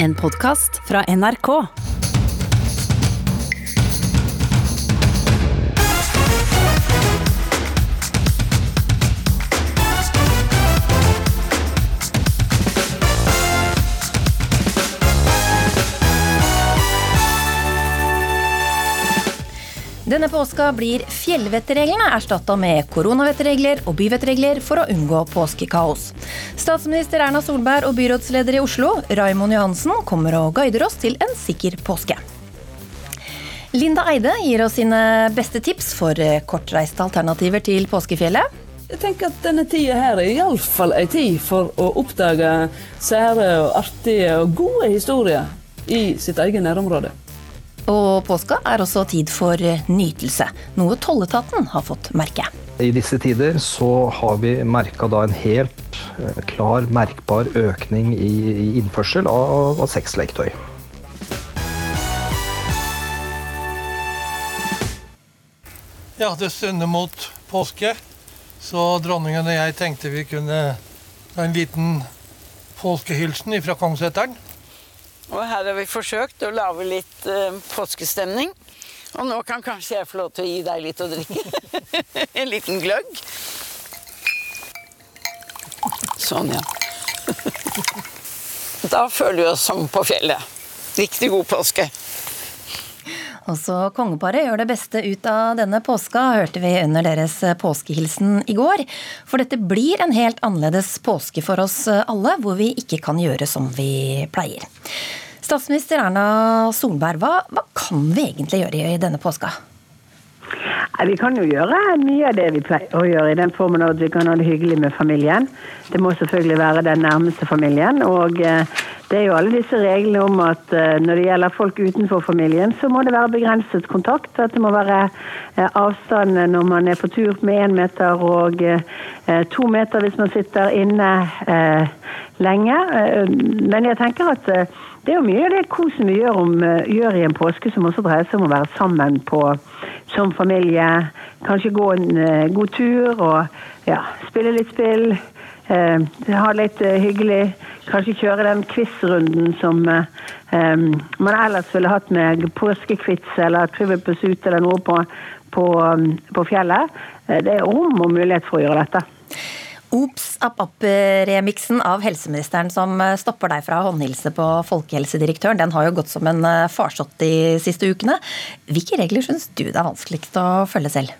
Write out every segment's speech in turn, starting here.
En podkast fra NRK. Denne påska blir fjellvettreglene erstatta med koronavettregler og byvettregler for å unngå påskekaos. Statsminister Erna Solberg og byrådsleder i Oslo, Raimond Johansen, kommer og guider oss til en sikker påske. Linda Eide gir oss sine beste tips for kortreiste alternativer til påskefjellet. Jeg tenker at denne tida her er iallfall ei tid for å oppdage sære og artige og gode historier i sitt eget nærområde. Og påska er også tid for nytelse, noe tolletaten har fått merke. I disse tider så har vi merka en helt eh, klar, merkbar økning i, i innførsel av, av sexleketøy. Ja, det stunder mot påske, så dronningen og jeg tenkte vi kunne ta en liten påskehilsen fra Kongsseteren. Og her har vi forsøkt å lage litt eh, påskestemning. Og nå kan kanskje jeg få lov til å gi deg litt å drikke. en liten gløgg. Sånn, ja. da føler vi oss som på fjellet. Riktig god påske. Også kongeparet gjør det beste ut av denne påska, hørte vi under deres påskehilsen i går. For dette blir en helt annerledes påske for oss alle, hvor vi ikke kan gjøre som vi pleier. Statsminister Erna Solberg, hva, hva kan vi egentlig gjøre i denne påska? Vi kan jo gjøre mye av det vi pleier å gjøre, i den formen at vi kan ha det hyggelig med familien. Det må selvfølgelig være den nærmeste familien. Og eh, det er jo alle disse reglene om at eh, når det gjelder folk utenfor familien, så må det være begrenset kontakt. At det må være eh, avstand når man er på tur med én meter og to meter hvis man sitter inne lenge. Men jeg tenker at det er jo mye av det kosen vi gjør, om, gjør i en påske som også dreier seg om å være sammen på som familie. Kanskje gå en god tur og ja, spille litt spill. Uh, ha litt uh, hyggelig. Kanskje kjøre den quiz-runden som um, man ellers ville hatt med påskekvits eller Trivial Pursuit eller noe på, på, på fjellet. det er rom og mulighet for å gjøre dette. Ops app-app-remiksen av helseministeren som eh, stopper deg fra å håndhilse på folkehelsedirektøren, den har jo gått som en eh, farsott de siste ukene. Hvilke regler syns du det er vanskeligst å følge selv?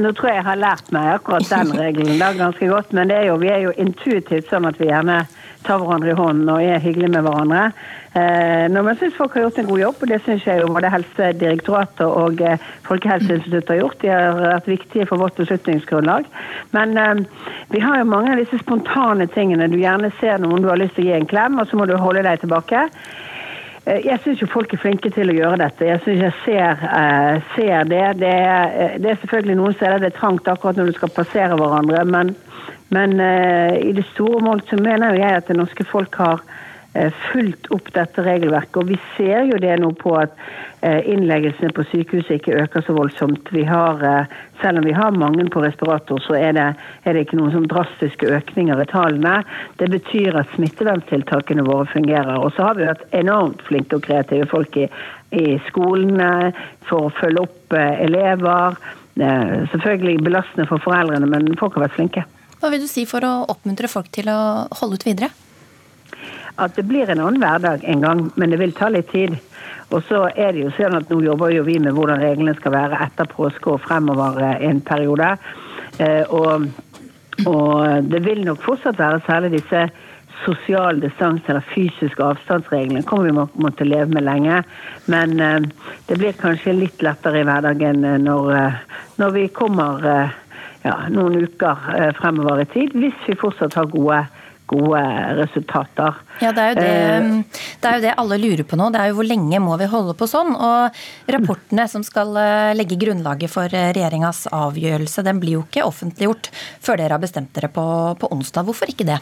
Nå tror jeg jeg har lært meg akkurat den regelen da ganske godt, men er jo, vi er jo intuitivt sånn at vi gjerne tar hverandre i hånden og er hyggelige med hverandre. Eh, når man syns folk har gjort en god jobb, og det syns jeg jo både Helsedirektoratet og eh, Folkehelseinstituttet har gjort. De har vært viktige for vårt beslutningsgrunnlag. Men eh, vi har jo mange av disse spontane tingene. Du gjerne ser noen du har lyst til å gi en klem, og så må du holde deg tilbake. Eh, jeg syns jo folk er flinke til å gjøre dette. Jeg syns jeg ser, uh, ser det. Det er, det er, selvfølgelig noen steder det er trangt akkurat når du skal passere hverandre, men, men uh, i det store mål så mener jeg at det norske folk har Eh, fulgt opp dette regelverket. Og vi ser jo det nå på at eh, innleggelsene på sykehuset ikke øker så voldsomt. Vi har, eh, selv om vi har mange på respirator, så er det, er det ikke noen sånn drastiske økninger i tallene. Det betyr at smitteverntiltakene våre fungerer. Og så har vi vært enormt flinke og kreative folk i, i skolene for å følge opp elever. Selvfølgelig belastende for foreldrene, men folk har vært flinke. Hva vil du si for å oppmuntre folk til å holde ut videre? At det blir en annen hverdag en gang, men det vil ta litt tid. Og så er det jo sånn at Nå jobber jo vi med hvordan reglene skal være etter påske og fremover eh, en periode. Eh, og, og det vil nok fortsatt være særlig disse sosial distanse eller fysiske avstandsreglene kommer vi måtte leve med lenge. Men eh, det blir kanskje litt lettere i hverdagen når, når vi kommer ja, noen uker fremover i tid, hvis vi fortsatt har gode gode resultater. Ja, det er, det, eh, det er, jo det, alle lurer på nå. Det er jo hvor lenge må vi holde på sånn? Og rapportene som skal eh, legge grunnlaget for eh, regjeringas avgjørelse, den blir jo ikke offentliggjort før dere har bestemt dere på, på onsdag. Hvorfor ikke det?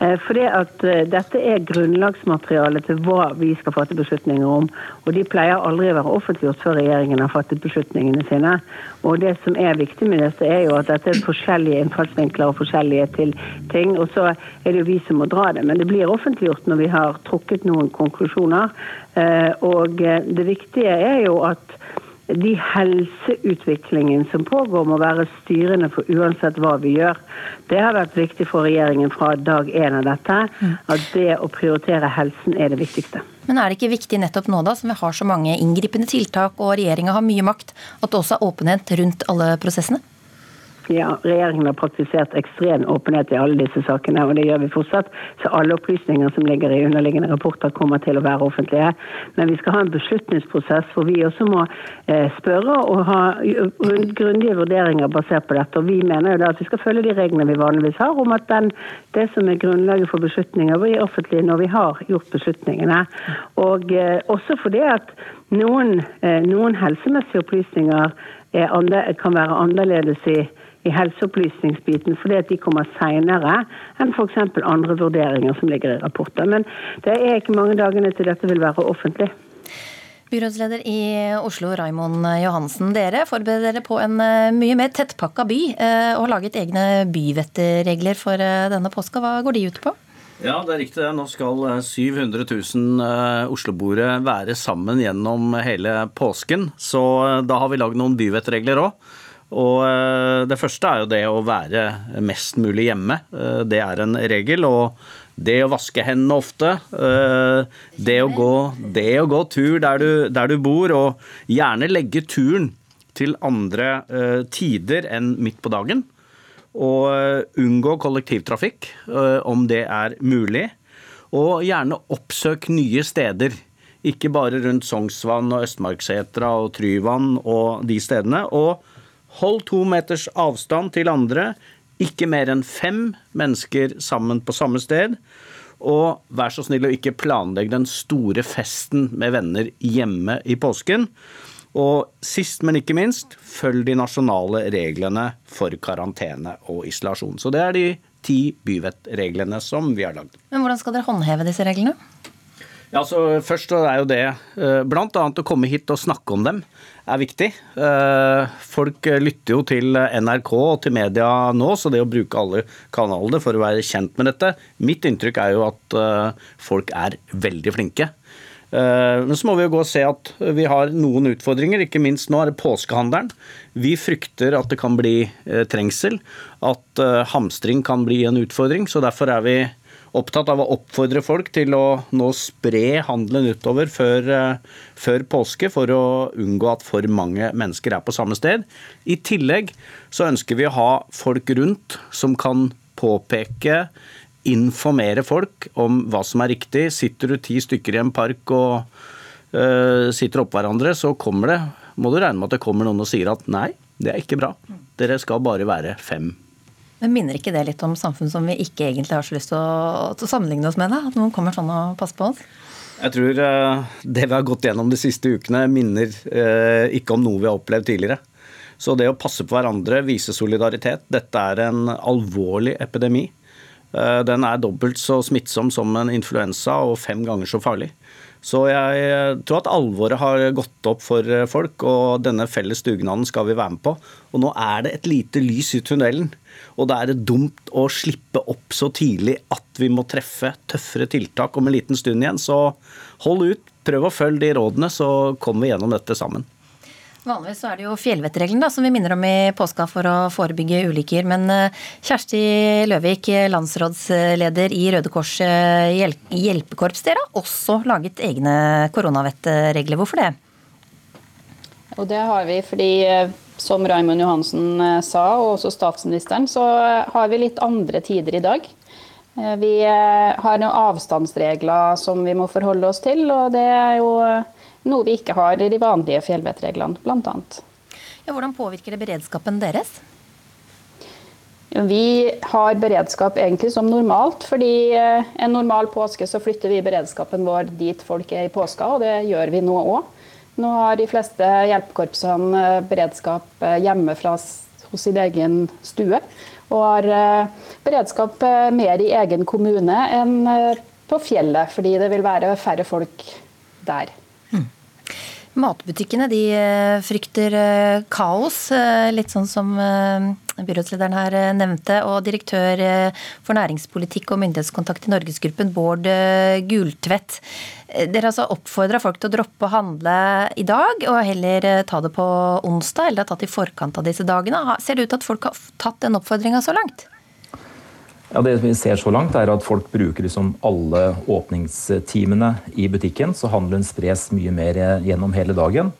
Eh, For det at eh, dette er grunnlagsmateriale til hva vi skal fatte beslutninger om. Og de pleier aldri å være offentliggjort før regjeringen har fattet beslutningene sine. Og det som er viktig med dette, er jo at dette er forskjellige innfallsvinkler og forskjellige til ting. Og så er det jo vi som må dra det. Men det blir offentliggjort når vi har trukket noen konklusjoner. Eh, Og det viktige er jo at de helseutviklingen som pågår, må være styrende for uansett hva vi gjør. Det har vært viktig for regjeringen fra dag én av dette. At det å prioritere helsen er det viktigste. Men er det ikke viktig nettopp nå, da, som vi har så mange inngripende tiltak og regjeringa har mye makt, at det også er åpenhet rundt alle prosessene? Ja, Regjeringen har praktisert ekstrem åpenhet i alle disse sakene, og det gjør vi fortsatt. Så alle opplysninger som ligger i underliggende rapporter kommer til å være offentlige. Men vi skal ha en beslutningsprosess hvor vi også må eh, spørre og ha grundige vurderinger basert på dette. Og vi mener jo da at vi skal følge de reglene vi vanligvis har, om at den, det som er grunnlaget for beslutninger, blir offentlig når vi har gjort beslutningene. Og eh, også fordi at noen, eh, noen helsemessige opplysninger er andre, kan være annerledes i i helseopplysningsbiten fordi at de kommer seinere enn f.eks. andre vurderinger som ligger i rapporter. Men det er ikke mange dagene til dette vil være offentlig. Byrådsleder i Oslo, Raimond Johansen. Dere forbereder dere på en eh, mye mer tettpakka by, eh, og har laget egne byvettregler for eh, denne påska. Hva går de ut på? Ja, det er riktig. det. Nå skal eh, 700 000 eh, osloboere være sammen gjennom hele påsken. Så da har vi lagd noen byvettregler òg. Og eh, det første er jo det å være mest mulig hjemme. Eh, Det er en regel. Og det å vaske hendene ofte. eh, Det å gå, det å gå tur der du, der du bor, og gjerne legge turen til andre tider enn midt på dagen. Og unngå kollektivtrafikk om det er mulig. Og gjerne oppsøk nye steder. Ikke bare rundt Sognsvann og Østmarksetra og Tryvann og de stedene. Og hold to meters avstand til andre. Ikke mer enn fem mennesker sammen på samme sted. Og vær så snill å ikke planlegge den store festen med venner hjemme i påsken. Og sist, men ikke minst, følg de nasjonale reglene for karantene og isolasjon. Så det er de ti byvettreglene som vi har lagd. Men hvordan skal dere håndheve disse reglene? Ja, så Først er jo det bl.a. blant annet å komme hit og snakke om dem er viktig. Eh, Folk lytter jo til NRK og til media nå, så det å bruke alle kanalene for å være kjent med dette Mitt inntrykk er jo at eh, folk er veldig flinke. Eh, Men så må vi jo gå og se at vi har noen utfordringer, ikke minst nå er det påskehandelen. Vi frykter at det kan bli eh, trengsel, at eh, hamstring kan bli en utfordring. Så derfor er vi opptatt av å oppfordre folk til å nå spre handelen utover før, eh, før påske, for å unngå at for mange mennesker er på samme sted. I tillegg så ønsker vi å ha folk rundt som kan påpeke informere folk om hva som er riktig. Sitter du ti stykker i en park og øh, sitter oppå hverandre, så kommer det, må du regne med at det kommer noen og sier at nei, det er ikke bra. Dere skal bare være fem. Men Minner ikke det litt om samfunn som vi ikke egentlig har så lyst til å, å sammenligne oss med? Da? At noen kommer sånn og passer på oss? Jeg tror øh, det vi har gått gjennom de siste ukene, minner øh, ikke om noe vi har opplevd tidligere. Så det å passe på hverandre, vise solidaritet Dette er en alvorlig epidemi. Eh, Den er dobbelt så smittsom som en influensa og fem ganger så farlig. Så jeg tror at alvoret har gått opp for folk, og denne felles dugnaden skal vi være med på. Og nå er det et lite lys i tunnelen. Og da er det dumt å slippe opp så tidlig at vi må treffe tøffere tiltak om en liten stund igjen. Så hold ut, prøv å følge de rådene, så kommer vi gjennom dette sammen. Vanligvis er det jo fjellvettregelen som vi minner om i påska for å forebygge ulykker. Men eh, Kjersti Løvik, landsrådsleder i Røde Kors eh, hjelpekorps, dere har også laget egne koronavettregler. Hvorfor det? Og det har vi fordi, eh, som Raymond Johansen eh, sa, og også statsministeren, så har vi litt andre tider i dag. Eh, Vi eh, har noen avstandsregler som vi må forholde oss til, og det er jo eh, noe vi ikke har i de vanlige fjellvettreglene, bl.a. Ja, hvordan påvirker det beredskapen deres? Vi har beredskap egentlig som normalt, fordi eh, en normal påske så flytter vi beredskapen vår dit folk er i påska, og det gjør vi nå òg. Nå har de fleste hjelpekorpsene eh, beredskap eh, hjemme fra, hos sin egen stue. Og har beredskap mer i egen kommune enn på fjellet, fordi det vil være færre folk der. Matbutikkene de eh, frykter eh, kaos, eh, litt sånn som byrådslederen her nevnte. Og direktør for næringspolitikk og myndighetskontakt i Norgesgruppen, Bård Gultvedt. Dere altså oppfordra folk til å droppe å handle i dag, og heller ta det på onsdag, eller ta tatt i forkant av disse dagene. Ser det ut til at folk har tatt den oppfordringa så langt? Ja, Det vi ser så langt, er at folk bruker liksom alle åpningstimene i butikken, så handelen spres mye mer gjennom hele dagen.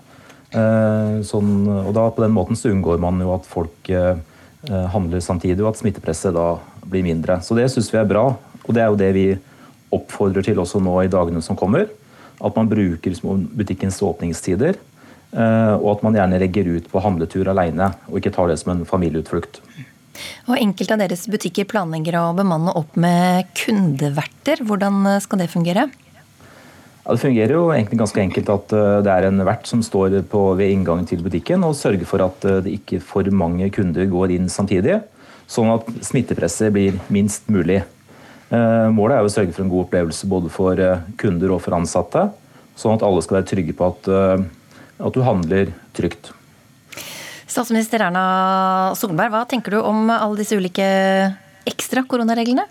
Eh, sånn, og da På den måten så unngår man jo at folk eh, handler samtidig, og at smittepresset da blir mindre. Så det syns vi er bra, og det er jo det vi oppfordrer til også nå i dagene som kommer. At man bruker butikkens åpningstider, eh, og at man gjerne legger ut på handletur alene, og ikke tar det som en familieutflukt. Og Enkelte av deres butikker planlegger å bemanne opp med kundeverter. Hvordan skal det fungere? Ja, det fungerer jo egentlig ganske enkelt at eh, det er en vert som står ved inngangen til butikken og sørger for at eh, det ikke for mange kunder går inn samtidig, sånn at smittepresset blir minst mulig. Eh, målet er å sørge for en god opplevelse både for kunder og for ansatte, sånn at alle skal være trygge på at, at du handler trygt. Statsminister Erna Solberg, hva tenker du om alle disse ulike ekstra koronareglene?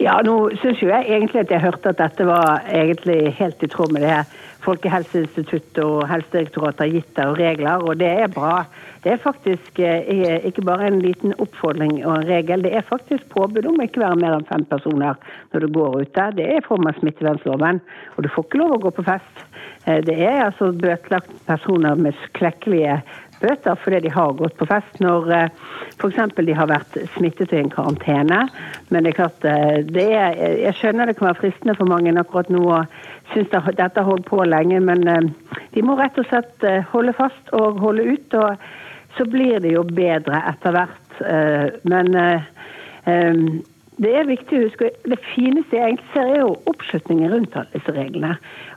Ja, nå syns jo jeg egentlig at jeg hørte at dette var egentlig helt i tråd med det Folkehelseinstituttet og Helsedirektoratet har gitt av regler, og det er bra. Det er faktisk eh, ikke bare en liten oppfordring og en regel, det er faktisk påbud om å ikke være mer enn fem personer når du går ute. Det er i form av smittevernloven, og du får ikke lov å gå på fest. Eh, det er altså bøtelagt personer med klekkelige bøter fordi de har gått på fest når eh, f.eks. de har vært smittet i en karantene. Men det er klart, eh, det er, jeg skjønner det kan være fristende for mange akkurat nå og synes dette har holdt på lenge, men eh, de må rett og slett holde fast og holde ut. og Så blir det jo bedre etter hvert. Men det er viktig å huske Det fineste jeg egentlig ser, er jo oppslutningen rundt alle disse reglene.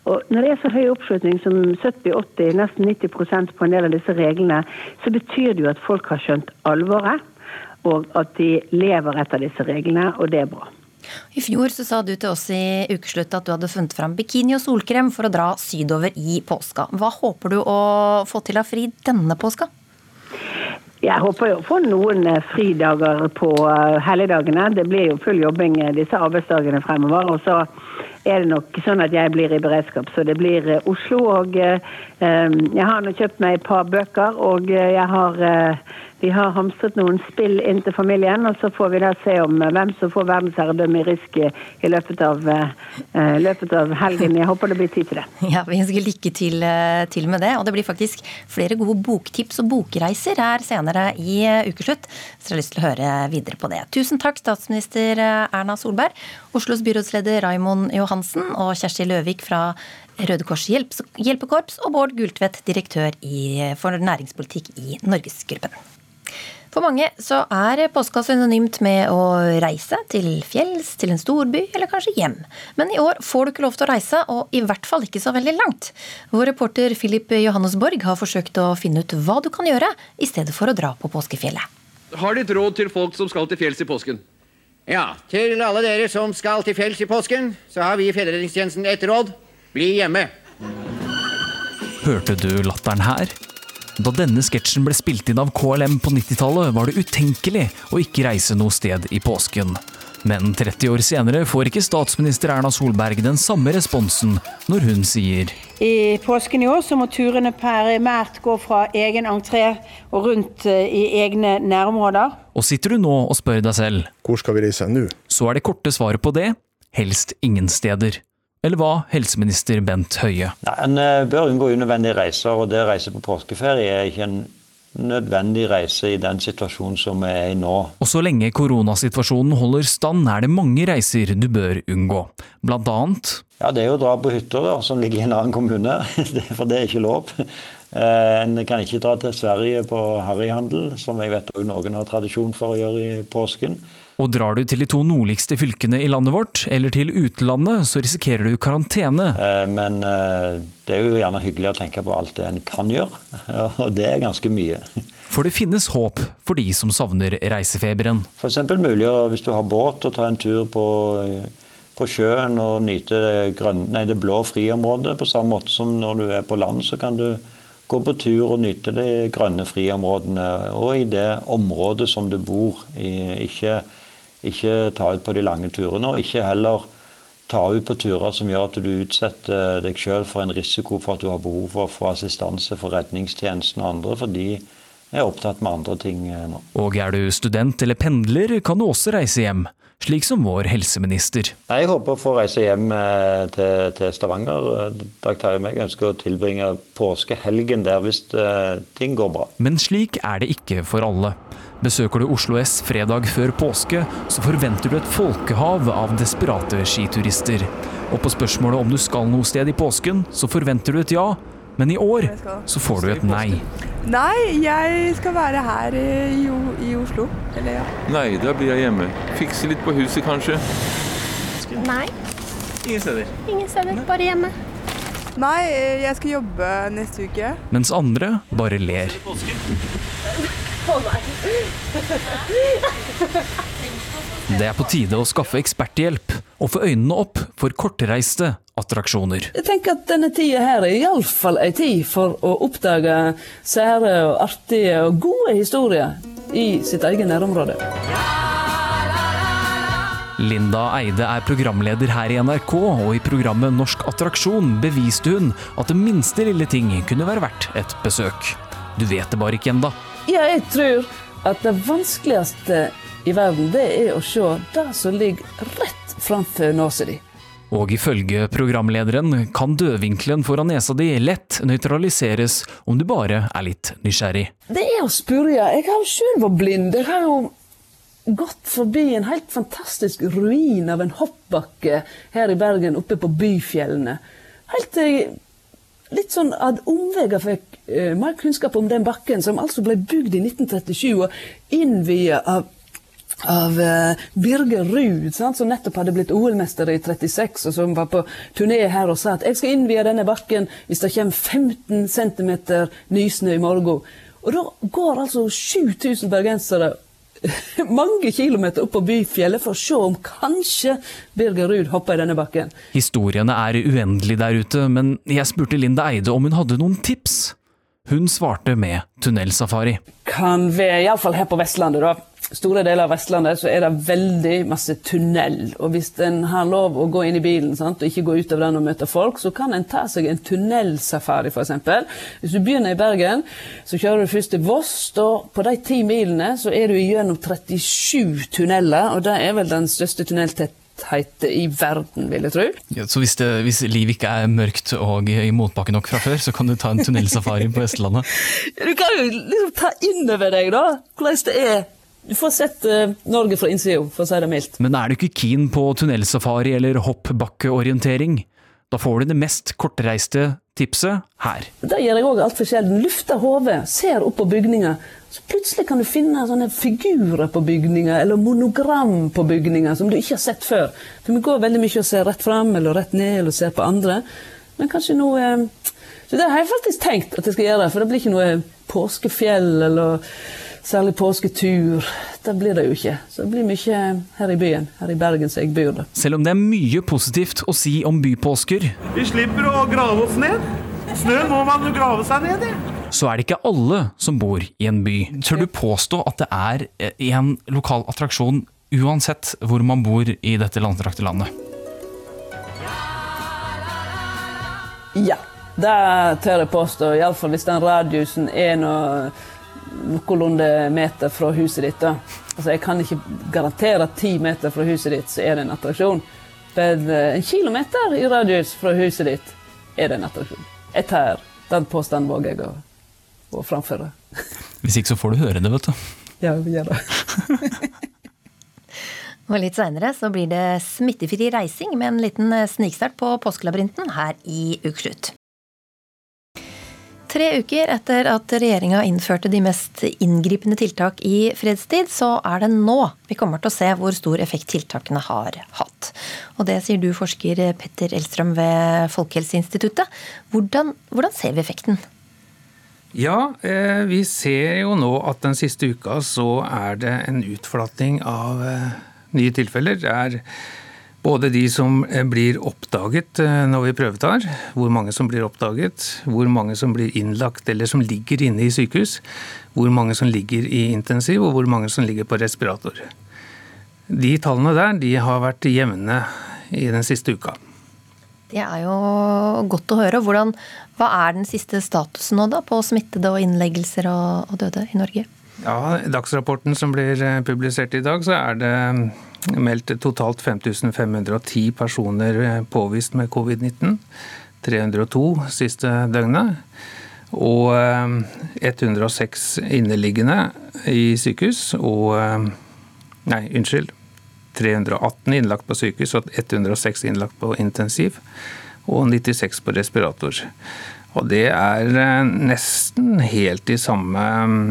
Og når det er så høy oppslutning som 70-80, nesten 90% på en del av disse reglene, så betyr det jo at folk har skjønt alvoret, og at de lever etter disse reglene, og det er bra. I fjor så sa du til oss i ukeslutt at du hadde funnet fram bikini og solkrem for å dra sydover i påska. Hva håper du å få til av fri denne påska? Jeg håper jo å få noen eh, fridager på uh, helligdagene. Det blir jo full jobbing eh, disse arbeidsdagene fremover. Og så er det nok sånn at jeg blir i beredskap. Så det blir Oslo. Og jeg har nå kjøpt meg et par bøker, og jeg har vi har hamstret noen spill inn til familien, og så får vi da se om eh, hvem som får verdensherredømme i Risk i løpet av, løpet av, helgen. Jeg håper det blir tid til det. Ja, Vi ønsker lykke til, til, med det. Og det blir faktisk flere gode boktips og bokreiser her senere i ukeslutt, så jeg har lyst til å høre videre på det. Tusen takk, statsminister Erna Solberg, Oslos byrådsleder Raimond Johansen og Kjersti Løvik fra Røde Kors hjelpekorps og Bård Gultvedt, direktør i, for næringspolitikk i Norgesgruppen. For mange så er påska synonymt med å reise til fjells, til en storby eller kanskje hjem. Men i år får du ikke lov til å reise, og i hvert fall ikke så veldig langt. Vår reporter Philip Johannesborg har forsøkt å finne ut hva du kan gjøre i stedet for å dra på påskefjellet. Har du et råd til folk som skal til fjells i påsken? Ja, til alle dere som skal til fjells i påsken, så har vi i Fjellredningstjenesten et råd. Bli hjemme. Hørte du latteren her? Da denne sketsjen ble spilt inn av KLM på 90-tallet, var det utenkelig å ikke reise noe sted i påsken. Men 30 år senere får ikke statsminister Erna Solberg den samme responsen når hun sier I påsken i år så må turene primært gå fra egen entré og rundt eh, i egne nærområder. Og sitter du nå og spør deg selv Hvor skal vi reise nå? Så er det korte svaret på det helst ingen steder. Eller hva, helseminister Bent Høie? Nei, En eh, bør unngå unødvendige reiser, og det å reise på påskeferie er ikke en nødvendig reise i den situasjonen som vi er i nå. Og så lenge koronasituasjonen holder stand, er det mange reiser du bør unngå. Blant annet Ja, det er jo å dra på hytter da, som ligger i en annen kommune, for det er ikke lov. Eh, en kan ikke dra til Sverige på harryhandel, som jeg vet også noen har tradisjon for å gjøre i påsken. Og drar du til de to nordligste fylkene i landet vårt, eller til utlandet, så risikerer du karantene. Eh, men eh, det er jo gjerne hyggelig å tenke på alt det en kan gjøre, og det er ganske mye. For det finnes håp for de som savner reisefeberen. F.eks. mulig å, hvis du har båt, å ta en tur på, på sjøen og nyte det, grønne, nei, det blå friområdet. På samme måte som når du er på land, så kan du gå på tur og nyte de grønne friområdene. Og i det området som du bor. Ikke, ikke ta ut på de lange turene, og ikke heller ta ut på turer som gjør at du utsetter deg sjøl for en risiko for at du har behov for å få assistanse for redningstjenesten og andre, for de er opptatt med andre ting eh, nå. Og er du student eller pendler, kan du også reise hjem. Slik som vår helseminister. Jeg håper å få reise hjem eh, til, til Stavanger. Dag Terje og jeg ønsker å tilbringe påskehelgen der hvis eh, ting går bra. Men slik er det ikke for alle. Besøker du Oslo S fredag før påske, så forventer du et folkehav av desperate skiturister. Og på spørsmålet om du skal noe sted i påsken, så forventer du et ja, men i år så får du et nei. Nei, jeg skal være her i, i Oslo. Eller ja. Nei, da blir jeg hjemme. Fikse litt på huset, kanskje. Nei. Ingen steder? Ingen steder, bare hjemme. Nei, jeg skal jobbe neste uke. Mens andre bare ler. Det er på tide å skaffe eksperthjelp og få øynene opp for kortreiste attraksjoner. Jeg tenker at denne tida her er iallfall ei tid for å oppdage sære og artige og gode historier i sitt eget nærområde. Linda Eide er programleder her i NRK, og i programmet Norsk attraksjon beviste hun at det minste lille ting kunne være verdt et besøk. Du vet det bare ikke ennå. Ja, jeg tror at det vanskeligste i verden, det er å se det som ligger rett framfor nesa di. Og ifølge programlederen kan dødvinkelen foran nesa di lett nøytraliseres om du bare er litt nysgjerrig. Det er å spørre. Jeg har jo sjøl vært blind. Jeg har jo gått forbi en helt fantastisk ruin av en hoppbakke her i Bergen, oppe på Byfjellene. Helt til jeg litt sånn ad omveier fikk uh, mer kunnskap om den bakken, som altså ble bygd i 1937 og innvia av av uh, Birger Ruud, som nettopp hadde blitt OL-mester i 36, og som var på turné her og sa at jeg skal innvie denne bakken hvis det kommer 15 cm nysnø i morgen. Og da går altså 7000 bergensere mange kilometer opp på Byfjellet for å se om kanskje Birger Ruud hopper i denne bakken. Historiene er uendelige der ute, men jeg spurte Linda Eide om hun hadde noen tips. Hun svarte med tunnelsafari. Kan vi, iallfall her på Vestlandet, da store deler av Vestlandet så er det veldig masse tunnel. Og hvis en har lov å gå inn i bilen sant, og ikke gå ut av den og møte folk, så kan en ta seg en tunnelsafari, f.eks. Hvis du begynner i Bergen, så kjører du først til Voss. og På de ti milene så er du gjennom 37 tunneler, og det er vel den største tunneltettheten i verden, vil jeg tro. Ja, så hvis, det, hvis livet ikke er mørkt og i motbakke nok fra før, så kan du ta en tunnelsafari på Vestlandet? Du kan jo liksom ta inn over deg da, hvordan det er du får sett uh, Norge fra innsida, for å si det mildt. Men er du ikke keen på tunnelsafari eller hoppbakkeorientering? Da får du det mest kortreiste tipset her. Det gjør jeg òg altfor sjelden. Lufter hodet, ser opp på bygninger. Så plutselig kan du finne sånne figurer på bygninger, eller monogram på bygninger som du ikke har sett før. For vi går veldig mye og ser rett fram eller rett ned eller ser på andre. Men kanskje noe eh, Så det har jeg faktisk tenkt at jeg skal gjøre, for det blir ikke noe påskefjell eller særlig påsketur. Det blir det jo ikke. Så det blir mye her i byen, her i Bergen som jeg bor. da. Selv om det er mye positivt å si om bypåsker Vi slipper å grave oss ned. Snø må man jo grave seg ned i. Så er det ikke alle som bor i en by. Tør du påstå at det er en lokal attraksjon uansett hvor man bor i dette landstrakte landet? Ja, det tør jeg påstå. Iallfall hvis den radiusen er noe noenlunde meter fra huset ditt. da. Altså, Jeg kan ikke garantere at ti meter fra huset ditt så er det en attraksjon. Men eh, en kilometer i radius fra huset ditt er det en attraksjon. Jeg tar den påstanden våger jeg å, å framføre. Hvis ikke så får du høre det, vet du. Ja, vi gjør det. Og litt seinere så blir det smittefri reising med en liten snikstart på Påskelabyrinten her i Ukeslutt. Tre uker etter at regjeringa innførte de mest inngripende tiltak i fredstid, så er det nå vi kommer til å se hvor stor effekt tiltakene har hatt. Og det sier du, forsker Petter Elstrøm ved Folkehelseinstituttet. Hvordan, hvordan ser vi effekten? Ja, eh, vi ser jo nå at den siste uka så er det en utflatning av eh, nye tilfeller. Det er både de som eh, blir oppdaget når vi prøvetar, hvor mange som blir oppdaget, hvor mange som blir innlagt eller som ligger inne i sykehus, hvor mange som ligger i intensiv og hvor mange som ligger på respirator. De tallene der de har vært jevne i den siste uka. Det er jo godt å høre. Hvordan, hva er den siste statusen nå da på smittede og innleggelser og, og døde i Norge? Ja, Dagsrapporten som blir eh, publisert i dag, så er det mm, meldt totalt 5510 personer eh, påvist med covid-19. 302 siste døgnet. Og 106 eh, inneliggende i sykehus. Og Nei, unnskyld. 318 innlagt på sykehus og 106 innlagt på intensiv. Og 96 på respirator. Og det er eh, nesten helt de samme mm,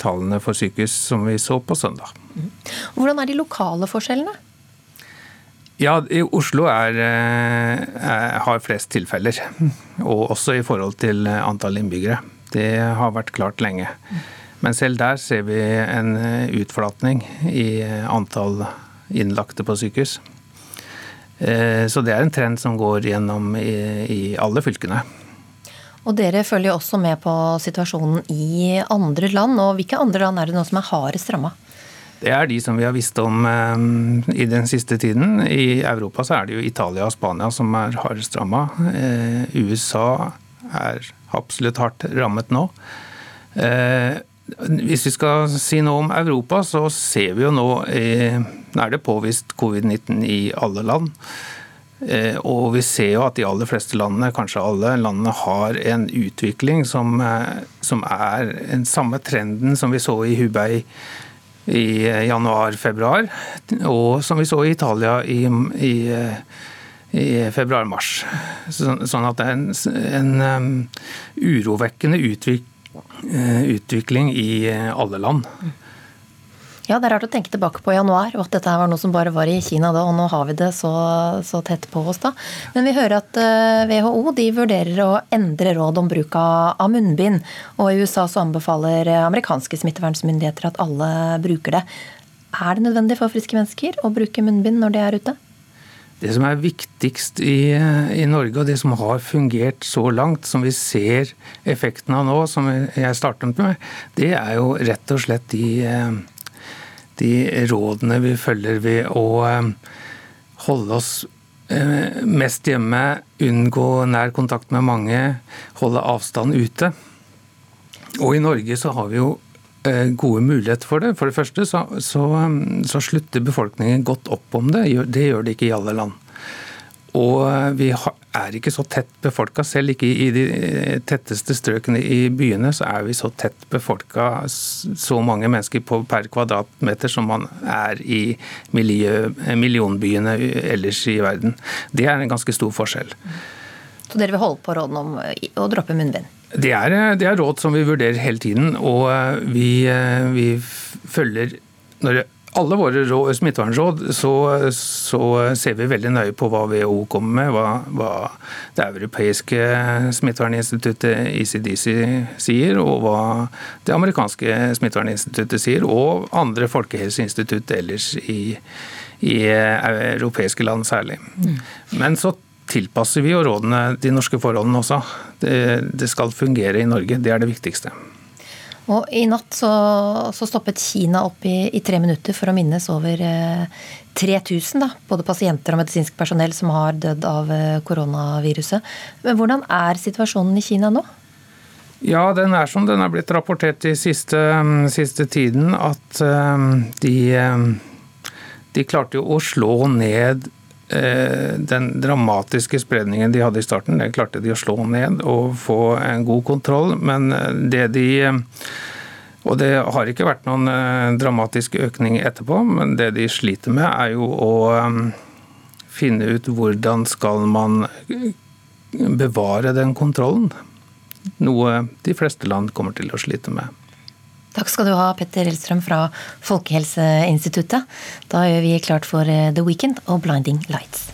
tallene for sykehus som vi så på søndag. Hvordan er de lokale forskjellene? Ja, i Oslo er, eh, er, har flest tilfeller. Og også i forhold til antall innbyggere. Det har vært klart lenge. Men selv der ser vi en eh, utflatning i antall innlagte på sykehus. Eh, så det er en trend som går gjennom i, i alle fylkene. Og Dere følger også med på situasjonen i andre land. og Hvilke andre land er det nå som er hardest ramma? Det er de som vi har visst om um, i den siste tiden. I Europa så er det jo Italia og Spania som er hardest ramma. Uh, USA er absolutt hardt rammet nå. Uh, hvis vi skal si noe om Europa, så ser vi jo Nå er det påvist covid-19 i alle land. Eh, og vi ser jo at de aller fleste landene, kanskje alle landene, har en utvikling som, eh, som er den samme trenden som vi så i Hubei i januar-februar, og som vi så i Italia i, i, i februar-mars. Sånn at det er en, en urovekkende utvikling Eh, utvikling i eh, alle land. Ja, Det er rart å tenke tilbake på januar, og at dette var noe som bare var i Kina da, og nå har vi det så, så tett på oss da. Men vi hører at WHO eh, de vurderer å endre råd om bruk av munnbind. Og i USA så anbefaler amerikanske smittevernmyndigheter at alle bruker det. Er det nødvendig for friske mennesker å bruke munnbind når de er ute? Det som er viktigst i, i, Norge, og det som har fungert så langt, som vi ser effekten av nå, som jeg startet med, det er jo rett og slett de, de rådene vi følger ved å eh, holde oss eh, mest hjemme, unngå nær kontakt med mange, holde avstand ute. Og i Norge så har vi jo Eh, gode muligheter for det. For det første så, så, så, slutter befolkningen godt opp om det. Det gjør det ikke i alle land. Og eh, vi er ikke så tett befolka. Selv ikke i de eh, tetteste strøkene i byene så er vi så tett befolka, så mange mennesker på per kvadratmeter som man er i miljø, millionbyene ellers i verden. Det er en ganske stor forskjell. Så dere vil holde på rådene om å droppe munnbind? Det er, det er, råd som vi vurderer hele tiden, og eh, vi, eh, vi følger når alle våre råd, smittevernråd, så, så, ser vi veldig nøye på hva WHO kommer med, hva, hva det europeiske smitteverninstituttet ECDC sier, og hva det amerikanske smitteverninstituttet sier, og andre folkehelseinstitutt ellers i, i europeiske land særlig. Mm. Men så tilpasser vi jo rådene de norske forholdene også. Det, det, skal fungere i Norge, det er det viktigste. Og I natt så, så stoppet Kina opp i, i, tre minutter for å minnes over eh, 3000 da, både pasienter og medisinsk personell som har dødd av eh, koronaviruset. Men Hvordan er situasjonen i Kina nå? Ja, den er som den er blitt rapportert i siste, siste tiden, at eh, de, um, de klarte jo å slå ned Eh, den dramatiske spredningen de hadde i starten, det klarte de å slå ned og få en god kontroll. Men eh, det de eh, Og det har ikke vært noen dramatisk økning etterpå, men det de sliter med, er jo å finne ut hvordan skal man bevare den kontrollen. Noe de fleste land kommer til å slite med. Takk skal du ha, Petter Elstrøm fra Folkehelseinstituttet. Da gjør vi klart for eh, The Weekend og Blinding Lights.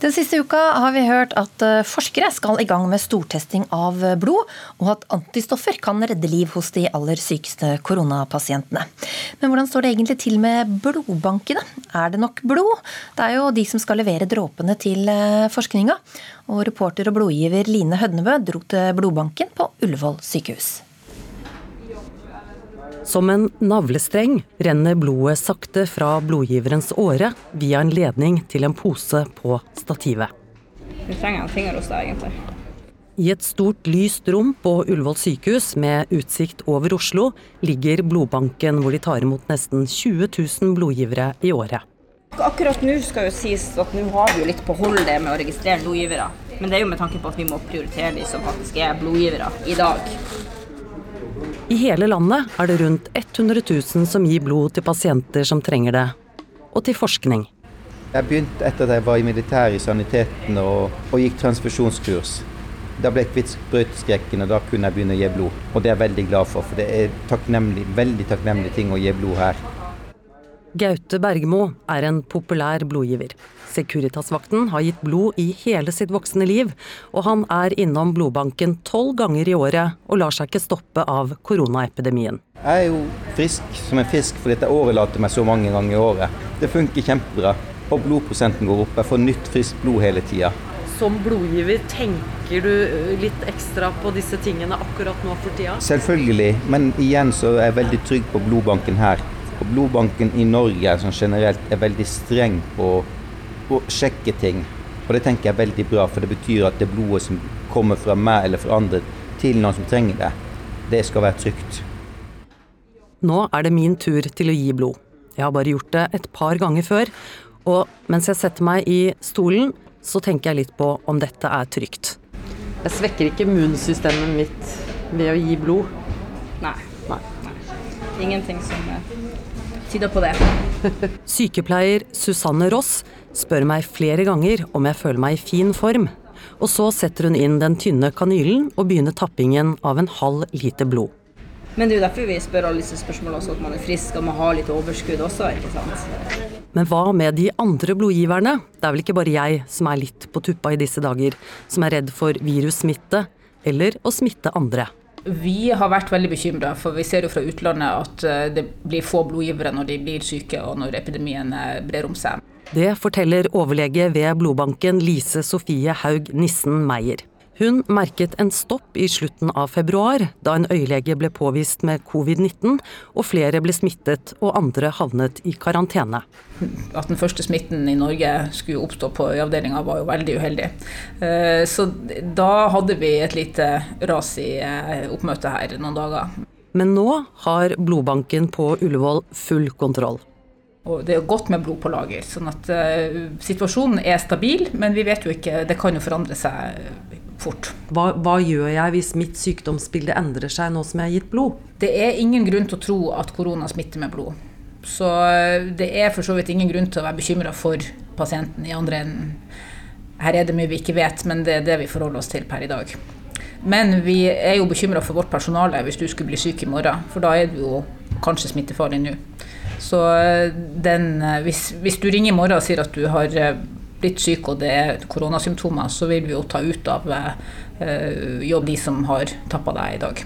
Den siste uka har vi hørt at eh, forskere skal i gang med stortesting av blod, og at antistoffer kan redde liv hos de aller sykeste koronapasientene. Men hvordan står det egentlig til med blodbankene? Er det nok blod? Det er jo de som skal levere dråpene til eh, forskninga. Og reporter og blodgiver Line Hødnebø dro til blodbanken på Ullevål sykehus. Som en navlestreng renner blodet sakte fra blodgiverens åre via en ledning til en pose på stativet. Vi trenger en finger hos deg, egentlig. I et stort, lyst rom på Ullevål sykehus med utsikt over Oslo ligger blodbanken hvor de tar imot nesten 20 000 blodgivere i året. Akkurat nå skal jo sies at nå har vi jo litt på hold det med å registrere blodgivere. Men det er jo med tanke på at vi må prioritere de som faktisk er blodgivere i dag. I hele landet er det rundt 100 000 som gir blod til pasienter som trenger det, og til forskning. Jeg begynte etter at jeg var i militæret i saniteten og, og gikk transfusjonskurs. Da ble jeg kvitt sprøyteskrekken, og da kunne jeg begynne å gi blod. Og det er jeg veldig glad for, for det er takknemlig, veldig takknemlig ting å gi blod her. Gaute Bergmo er en populær blodgiver. Securitas-vakten har gitt blod i hele sitt voksne liv, og han er innom blodbanken tolv ganger i året og lar seg ikke stoppe av koronaepidemien. Jeg er jo frisk som en fisk fordi jeg overlater meg så mange ganger i året. Det funker kjempebra. Og blodprosenten går opp. Jeg får nytt, friskt blod hele tida. Som blodgiver, tenker du litt ekstra på disse tingene akkurat nå for tida? Selvfølgelig, men igjen så er jeg veldig trygg på blodbanken her. Og blodbanken i Norge sånn generelt er veldig streng på å sjekke ting. Og det tenker jeg er veldig bra, for det betyr at det blodet som kommer fra meg eller fra andre til noen som trenger det, det skal være trygt. Nå er det min tur til å gi blod. Jeg har bare gjort det et par ganger før, og mens jeg setter meg i stolen, så tenker jeg litt på om dette er trygt. Jeg svekker ikke immunsystemet mitt ved å gi blod. Nei. Nei. Nei. Ingenting som tyder på det. Sykepleier Susanne Ross spør meg flere ganger om jeg føler meg i fin form. Og så setter hun inn den tynne kanylen og begynner tappingen av en halv liter blod. Men det er jo derfor vi spør alle disse spørsmålene også, at man er frisk og man har litt overskudd også, ikke sant. Men hva med de andre blodgiverne? Det er vel ikke bare jeg som er litt på tuppa i disse dager, som er redd for virussmitte eller å smitte andre. Vi har vært veldig bekymra, for vi ser jo fra utlandet at eh, det blir få blodgivere når de blir syke og når epidemien eh, brer om seg. Det forteller overlege ved blodbanken Lise Sofie Haug Nissen Meyer. Hun merket en stopp i slutten av februar, da en øyelege ble påvist med covid-19, og flere ble smittet og andre havnet i karantene. At den første smitten i Norge skulle oppstå på øyeavdelinga var jo veldig uheldig. Eh, så da hadde vi et lite ras i eh, oppmøtet her noen dager. Men nå har blodbanken på Ullevål full kontroll. Og det er godt med blod på lager. sånn at uh, situasjonen er stabil, men vi vet jo ikke, det kan jo forandre seg fort. Hva, hva, gjør jeg hvis mitt sykdomsbilde endrer seg nå som jeg har gitt blod? Det er ingen grunn til å tro at korona smitter med blod. Så eh, det er for så vidt ingen grunn til å være bekymra for pasienten i andre enden. Her er det mye vi ikke vet, men det er det vi forholder oss til per i dag. Men vi er jo bekymra for vårt personale hvis du skulle bli syk i morgen, for da er du jo kanskje smittefarlig nå. Så eh, den, eh, hvis, hvis, du ringer i morgen og sier at du har blitt syk og det er koronasymptomer, så vil vi jo ta ut av eh, jobb de som har tappa deg i dag.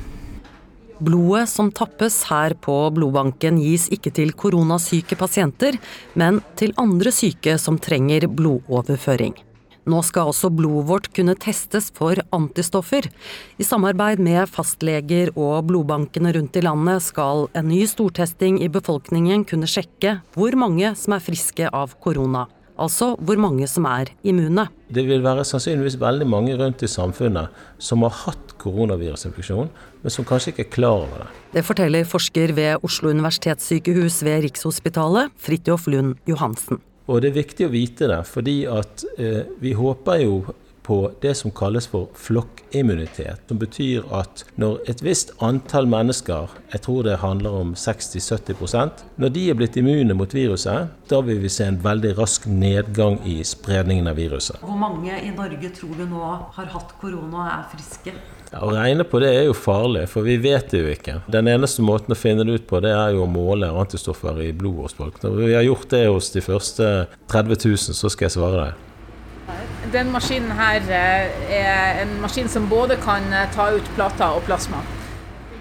Blodet som tappes her på blodbanken gis ikke til koronasyke pasienter, men til andre syke som trenger blodoverføring. Nå skal også blodet vårt kunne testes for antistoffer. I samarbeid med fastleger og blodbankene rundt i landet skal en ny stortesting i befolkningen kunne sjekke hvor mange som er friske av korona altså hvor mange som er immune. Det vil være sannsynligvis veldig mange rundt i samfunnet som har hatt koronavirusinfeksjon, men som kanskje ikke er klar over det. Det forteller forsker ved Oslo universitetssykehus ved Rikshospitalet, Fridtjof Lund Johansen. Og det er viktig å vite det, fordi at eh, vi håper jo på det som kalles for flokkimmunitet. Som betyr at når et visst antall mennesker, jeg tror det handler om 60-70% når de er blitt immune mot viruset, da vil vi se en veldig rask nedgang i spredningen av viruset. Hvor mange i Norge tror du nå har hatt korona og er friske? Ja, å regne på det er jo farlig, for vi vet det jo ikke. Den eneste måten å finne det ut på, det er jo å måle antistoffer i blodet hos folk. Når vi har gjort det hos de første 30 000, så skal jeg svare deg. Den maskinen her er en maskin som både kan ta ut plater og plasma.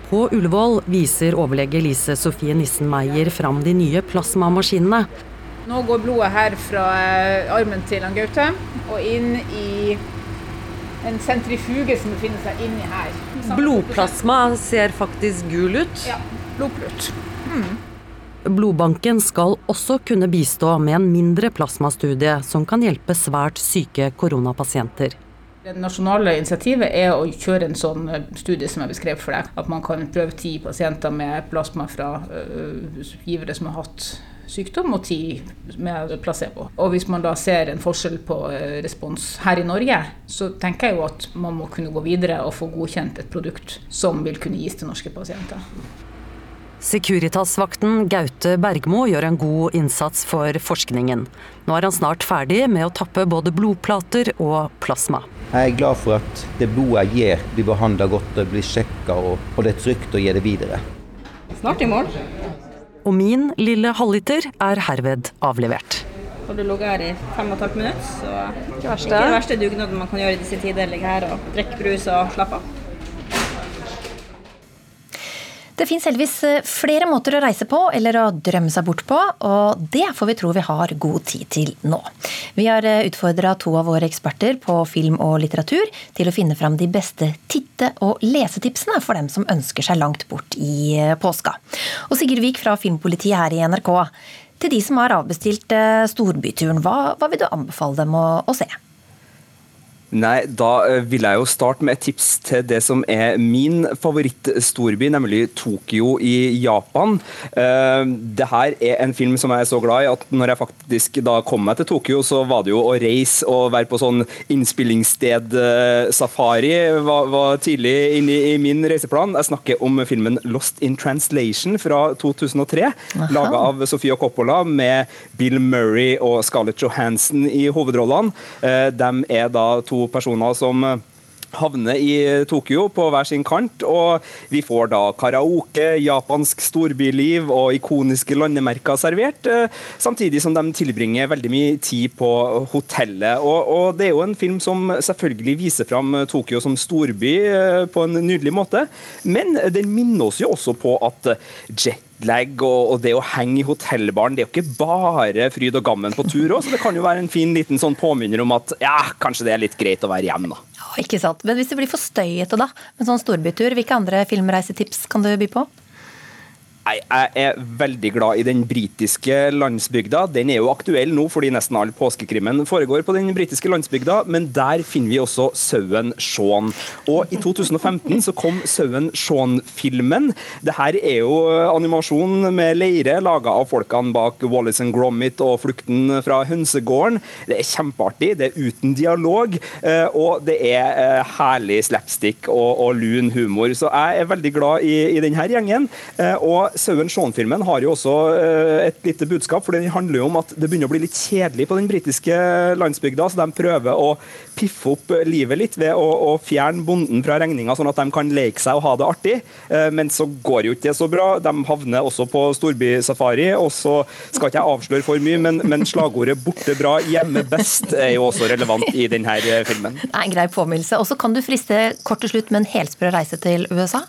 På Ullevål viser overlege Lise Sofie Nissen Meyer fram de nye plasmamaskinene. Nå går blodet her fra armen til han Gaute og inn i en sentrifuge som befinner seg inni her. Blodplasma ser faktisk gul ut. Ja, blodplut. Mm. Blodbanken skal også kunne bistå med en mindre plasmastudie som kan hjelpe svært syke koronapasienter. Det nasjonale initiativet er å kjøre en sånn eh, studie som jeg beskrev for deg. At man kan prøve ti pasienter med plasma fra uh, givere som har hatt sykdom, og ti med placebo. Og hvis man da ser en forskjell på uh, respons her i Norge, så tenker jeg jo at man må kunne gå videre og få godkjent et produkt som vil kunne gis til norske pasienter. Securitas-vakten Gaute Bergmo gjør en god innsats for forskningen. Nå er han snart ferdig med å tappe både blodplater og plasma. Jeg er glad for at det blodet jeg gir, blir behandla godt og blir sjekka, og, og, det er trygt å gi det videre. Snart i morgen. Og min lille halvliter er herved avlevert. Har du ligget her i fem og et halvt minutt, så ikke det verste dugnaden man kan gjøre i disse tider. Ligge her og drikke brus og slappe av. Det fins heldigvis eh, flere måter å reise på eller å drømme seg bort på, og det får vi tro vi har god tid til nå. Vi har eh, utfordra to av våre eksperter på film og litteratur til å finne fram de beste titte- og lesetipsene for dem som ønsker seg langt bort i eh, påska. Og Sigurd Vik fra Filmpolitiet her i NRK. Til de som har avbestilt storbyturen, hva, hva vil du anbefale dem å, å se? Nei, da eh, vil jeg jo starte med et tips til det som er min favorittstorby, nemlig Tokyo i Japan. Eh, det her er en film som jeg er så glad i at når jeg faktisk da kom meg til Tokyo, så var det jo å reise og være på sånn innspillingssted-safari var, var, tidlig inne i min reiseplan. Jeg snakker om filmen Lost in Translation fra 2003, laga av Sofia Coppola med Bill Murray og Scarlett Johansson i hovedrollene. Eh, de er da to personer som eh, havner i Tokyo på hver sin kant, og vi får da karaoke, japansk storbyliv og ikoniske landemerker servert, eh, samtidig som de tilbringer veldig mye tid på hotellet. Og, og det er jo en film som selvfølgelig viser fram Tokyo som storby eh, på en nydelig måte, men den minner oss jo også på at jet og, det å henge i hotellbaren, det er jo ikke bare fryd og gammen på tur òg, det kan jo være en fin liten sånn påminner om at ja, kanskje det er litt greit å være hjemme, da. Ikke sant. Men hvis det blir for støyete da, med sånn storbytur, hvilke andre filmreisetips kan du by på? Jeg er veldig glad i den britiske landsbygda. Den er jo aktuell nå fordi nesten all påskekrimmen foregår på den britiske landsbygda, men der finner vi også sauen Shaun. Og i 2015 så kom sauen Shaun-filmen. Det her er jo animasjon med leire laga av folkene bak Wallis and Gromit og Flukten fra hønsegården. Det er kjempeartig, det er uten dialog, eh, og det er eh, herlig slapstick og, og lun humor. Så jeg er veldig glad i, i denne gjengen. Eh, og Sauen Shaun-filmen har jo også eh, et lite budskap, for den handler jo om at det begynner å bli litt kjedelig på den britiske landsbygda, så de prøver å piffe opp livet litt ved å, å fjerne bonden fra regninga, sånn at de kan leke seg og ha det artig. Eh, men så går jo ikke det så bra. De havner også på storbysafari, og så skal ikke jeg avsløre for mye, men, men slagordet 'borte bra, hjemme best' er jo også relevant i denne filmen. Det er en grei påminnelse. Og så kan du friste kort til slutt med en helsprø reise til USA?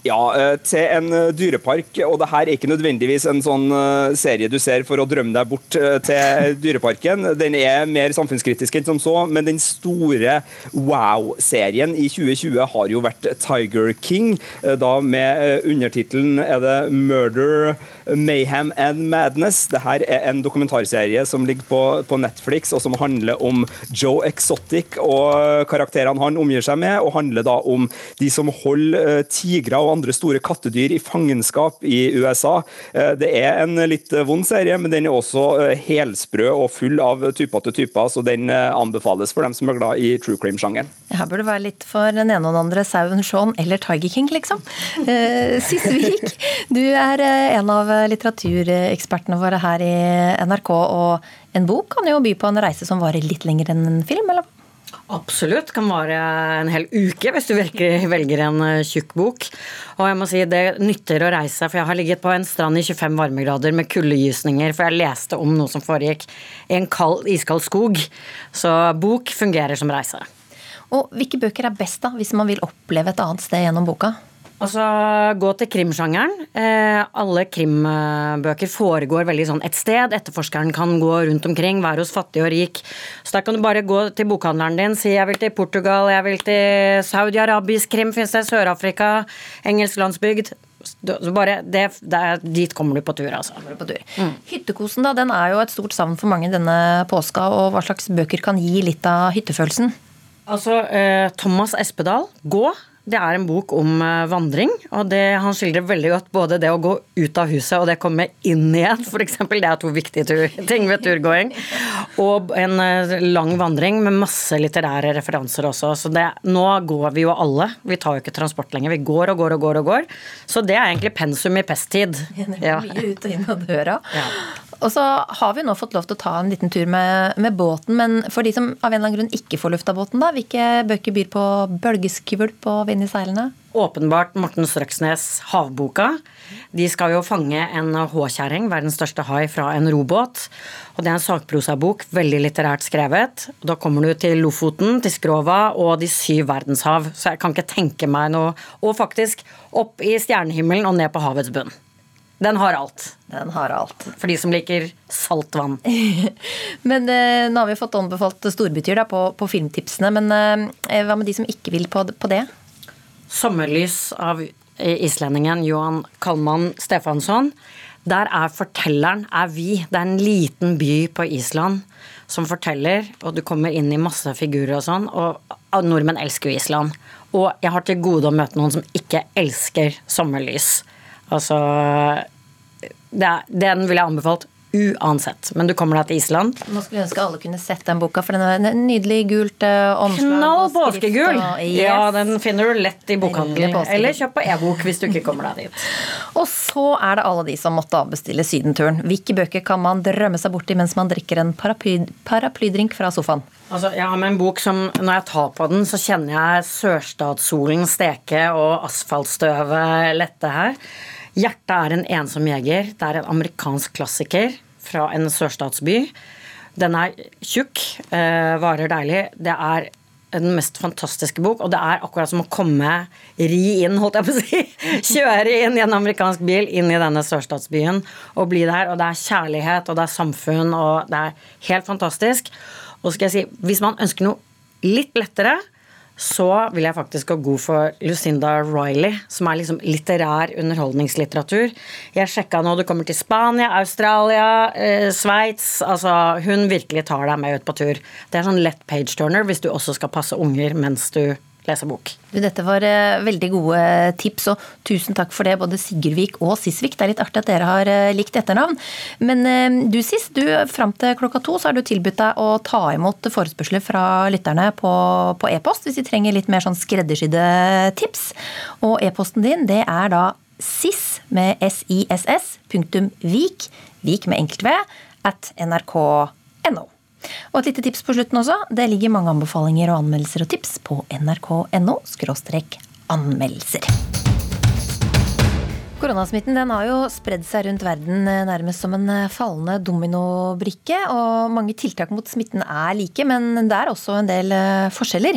Ja, eh, til en eh, dyrepark. Og det her er ikke nødvendigvis en sånn eh, serie du ser for å drømme deg bort til dyreparken. Den er mer samfunnskritisk enn som så, men den store wow-serien i 2020 har jo vært Tiger King. Da med undertittelen er det 'Murder, Mayhem and Madness'. Det her er en dokumentarserie som ligger på, på Netflix, og som handler om Joe Exotic og karakterene han omgir seg med, og handler da om de som holder tigre og andre store kattedyr i fangenskap i USA. Eh, det er en litt vond serie, men den er også eh, helsprø og full av typer til typer, så den eh, anbefales for dem som er glad i true crime-sjangeren. Her burde det være litt for den ene og den andre Sauen Shaun eller Tiger King, liksom. Sissvik, du er en av litteraturekspertene våre her i NRK, og en bok kan jo by på en reise som varer litt lenger enn en film, eller? Absolutt. Kan vare en hel uke hvis du velger, velger en eh, tjukk bok. Og jeg må si det nytter å reise, for jeg har ligget på en strand i 25 varmegrader med kuldegysninger, for jeg leste om noe som foregikk i en kald, iskald skog. Så bok fungerer som reise. Og hvilke bøker er best da, hvis man vil oppleve et annet sted gjennom boka? Altså, Gå til krimsjangeren. Eh, alle krimbøker foregår veldig sånn et sted. Etterforskeren kan gå rundt omkring, være hos fattig og rik. Så der kan du bare gå til bokhandleren din, si jeg vil til Portugal, jeg vil til Saudi-Arabisk krim, fins det, Sør-Afrika, engelsk landsbygd. Så bare, det, det, dit kommer du på tur, altså. På tur. Mm. Hyttekosen da, den er jo et stort savn for mange denne påska. og Hva slags bøker kan gi litt av hyttefølelsen? Altså, eh, Thomas Espedal, Gå. Det er en bok om eh, vandring, og det, han skildrer veldig godt både det å gå ut av huset og det å komme inn igjen, f.eks. Det er to viktige tur, ting ved turgåing. Og en eh, lang vandring med masse litterære referanser også. Så det, nå går vi jo alle. Vi tar jo ikke transport lenger. Vi går og går og går. og går. Så det er egentlig pensum i pesttid. Ja. Mye ut og inn av døra. Ja. Og så har vi nå fått lov til å ta en liten tur med, med, båten, men for de som av en eller annen grunn ikke får luft båten, da, hvilke bøker byr på bølgeskvulp og vind i seilene? Åpenbart Morten Strøksnes' Havboka. De skal jo fange en håkjerring, verdens største hai, fra en robåt. Og det er en sakprosabok, veldig litterært skrevet. Da kommer du til Lofoten, til Skrova og de syv verdenshav. Så jeg kan ikke tenke meg noe Og faktisk opp i stjernehimmelen og ned på havets bunn. Den har alt. Den har alt. For de som liker salt vann. men eh, nå har vi fått anbefalt storbytur da, på, på, filmtipsene. Men eh, hva med de som ikke vil på, på det? 'Sommerlys' av islendingen Johan Kalman Stefansson. Der er fortelleren er vi. Det er en liten by på Island som forteller, og du kommer inn i masse figurer og sånn. Og nordmenn elsker jo Island. Og jeg har til gode å møte noen som ikke elsker sommerlys. Altså er, Den ville jeg anbefalt uansett. Men du kommer deg til Island. Nå skulle jeg ønske alle kunne sett den boka, for den er en nydelig gult uh, omslag. Knall påskegul! Yes. Ja, den finner du lett i bokhandelen. Eller kjøp på e-bok hvis du ikke kommer deg dit. Og så er det alle de som måtte avbestille sydenturen. Hvilke bøker kan man drømme seg bort i mens man drikker en paraply, paraplydrink fra sofaen? Altså, jeg har med en bok som når jeg tar på den, så kjenner jeg sørstatssolen steke og asfaltstøvet lette her. 'Hjertet er en ensom jeger'. Det er en amerikansk klassiker fra en sørstatsby. Den er tjukk, eh, varer deilig. Det er den mest fantastiske bok, og det er akkurat som å komme ri inn, holdt jeg på å si. Kjøre inn i en amerikansk bil inn i denne sørstatsbyen og bli der. Og det er kjærlighet, og det er samfunn, og det er helt fantastisk. Og skal jeg si, hvis man ønsker noe litt lettere, så vil jeg faktisk gå god for Lucinda Riley, som er liksom litterær underholdningslitteratur. Jeg sjekka nå du kommer til Spania, Australia, eh, Sveits. Altså, hun virkelig tar deg med ut på tur. Det er sånn lett page turner hvis du også skal passe unger mens du lese bok. Dette var uh, veldig gode tips, og tusen takk for det, både Sigurdvik og Sisvik. Det er litt artig at dere har uh, likt etternavn. Men du Sis, du, fram til klokka to så har du tilbudt deg å ta imot forespørsler fra lytterne på, på e-post, hvis de trenger litt mer sånn skreddersydde tips. Og e-posten din, det er da sis med siss, punktum vik, vik med enkelt v, at nrk.no. Og et lite tips på slutten også. Det ligger mange anbefalinger og anmeldelser og tips på nrk.no anmeldelser. Koronasmitten den har jo spredd seg rundt verden eh, nærmest som en eh, fallende dominobrikke. Og mange tiltak mot smitten er like, men det er også en del eh, forskjeller.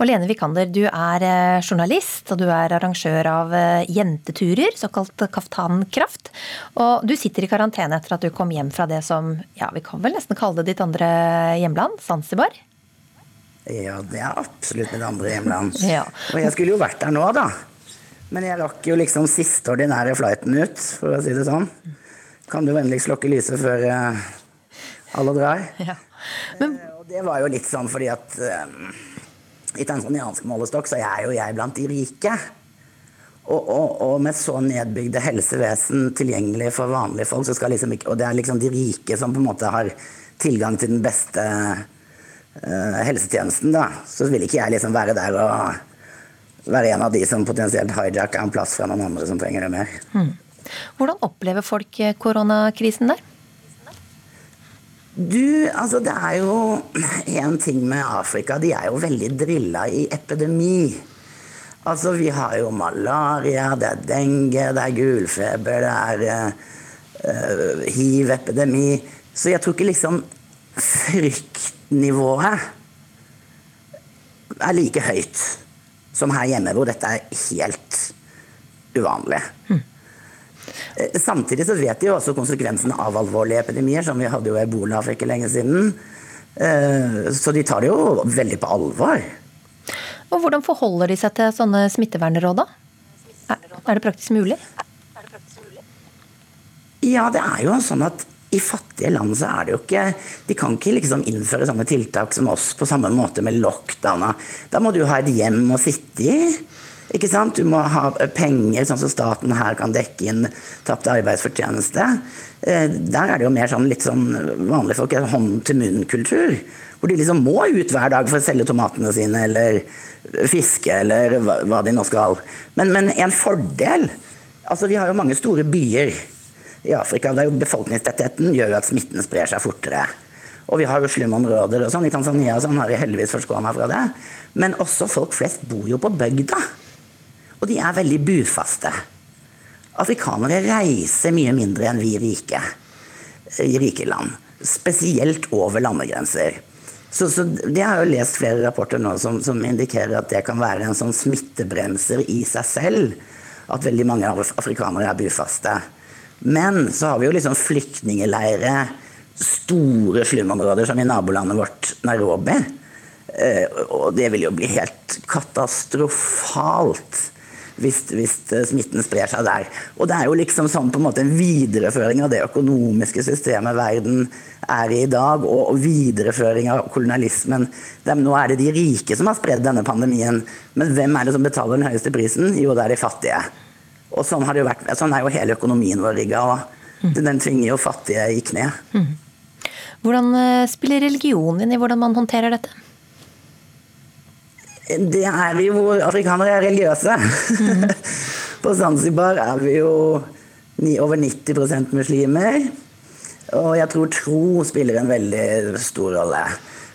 Og Lene Vikander, du er journalist og du er arrangør av jenteturer, såkalt Kaftankraft. Og du sitter i karantene etter at du kom hjem fra det som ja, vi kan vel nesten kalle det ditt andre hjemland, Zanzibar? Ja, det er absolutt mitt andre hjemland. Ja. Og jeg skulle jo vært der nå, da. Men jeg rakk jo liksom siste ordinære flighten ut, for å si det sånn. Kan du vennligst slukke lyset før uh, alle drar? Ja. Men... Uh, og det var jo litt sånn fordi at uh, i tanzaniansk målestokk så er jo jeg blant de rike. Og, og, og, med så nedbygde helsevesen tilgjengelig for vanlige folk, så skal liksom ikke Og det er liksom de rike som på en måte har tilgang til den beste helsetjenesten, da. Så vil ikke jeg liksom være der og være en av de som potensielt hijacker en plass fra noen andre som trenger det mer. Mm. Hvordan opplever folk koronakrisen der? Du, altså det er jo en ting med Afrika. De er jo veldig drilla i epidemi. Altså vi har jo malaria, det er dengue, det er gulfeber, det er uh, hiv-epidemi. Så jeg tror ikke liksom fryktnivået er like høyt som her hjemme, hvor dette er helt uvanlig. Mm. Samtidig så vet de jo også konsekvensene av alvorlige epidemier, som vi hadde jo ebola for ikke lenge siden. Eh, så de tar det jo veldig på alvor. Og Hvordan forholder de seg til sånne smittevernråd, da? Er det praktisk mulig? Ja, det er jo sånn at i fattige land så er det jo ikke De kan ikke liksom innføre sånne tiltak som oss på samme måte med lockdown. Da må du ha et hjem å sitte i. Ikke sant? Du må ha penger, sånn som staten her kan dekke inn tapt arbeidsfortjeneste. Eh, der er det jo mer sånn litt sånn vanlige folk, hånd-til-munn-kultur. Hvor de liksom må ut hver dag for å selge tomatene sine eller fiske eller hva de nå skal. Men, men en fordel Altså, vi har jo mange store byer i Afrika der befolkningstettheten gjør jo at smitten sprer seg fortere. Og vi har jo slumområder og sånn. I Tanzania og sånn har vi heldigvis forskåna fra det. Men også folk flest bor jo på bygda. Og de er veldig bufaste. Afrikanere reiser mye mindre enn vi rike i rike land. Spesielt over landegrenser. Så, så Det har jo lest flere rapporter nå som, som, indikerer at det kan være en sånn smittebremser i seg selv. At veldig mange afrikanere er bufaste. Men så har vi jo liksom flyktningleirer, store slumområder som i nabolandet vårt Nairobi. Eh, og det vil jo bli helt katastrofalt hvis, hvis, eh, smitten sprer seg der. Og det er jo liksom sånn på en måte en videreføring av det økonomiske systemet verden er i i dag, og, videreføring av kolonialismen. De, nå er det de rike som har spredd denne pandemien, men hvem er det som betaler den høyeste prisen? Jo, det er de fattige. Og sånn, vært, sånn er jo hele økonomien vår rigga. Og den tvinger jo fattige i kne. Mm. Hvordan eh, spiller religion inn i hvordan man håndterer dette? Det er vi jo Afrikanere er religiøse. Mm. På Zanzibar er vi jo over 90% muslimer. Og jeg tror tro spiller en veldig stor rolle.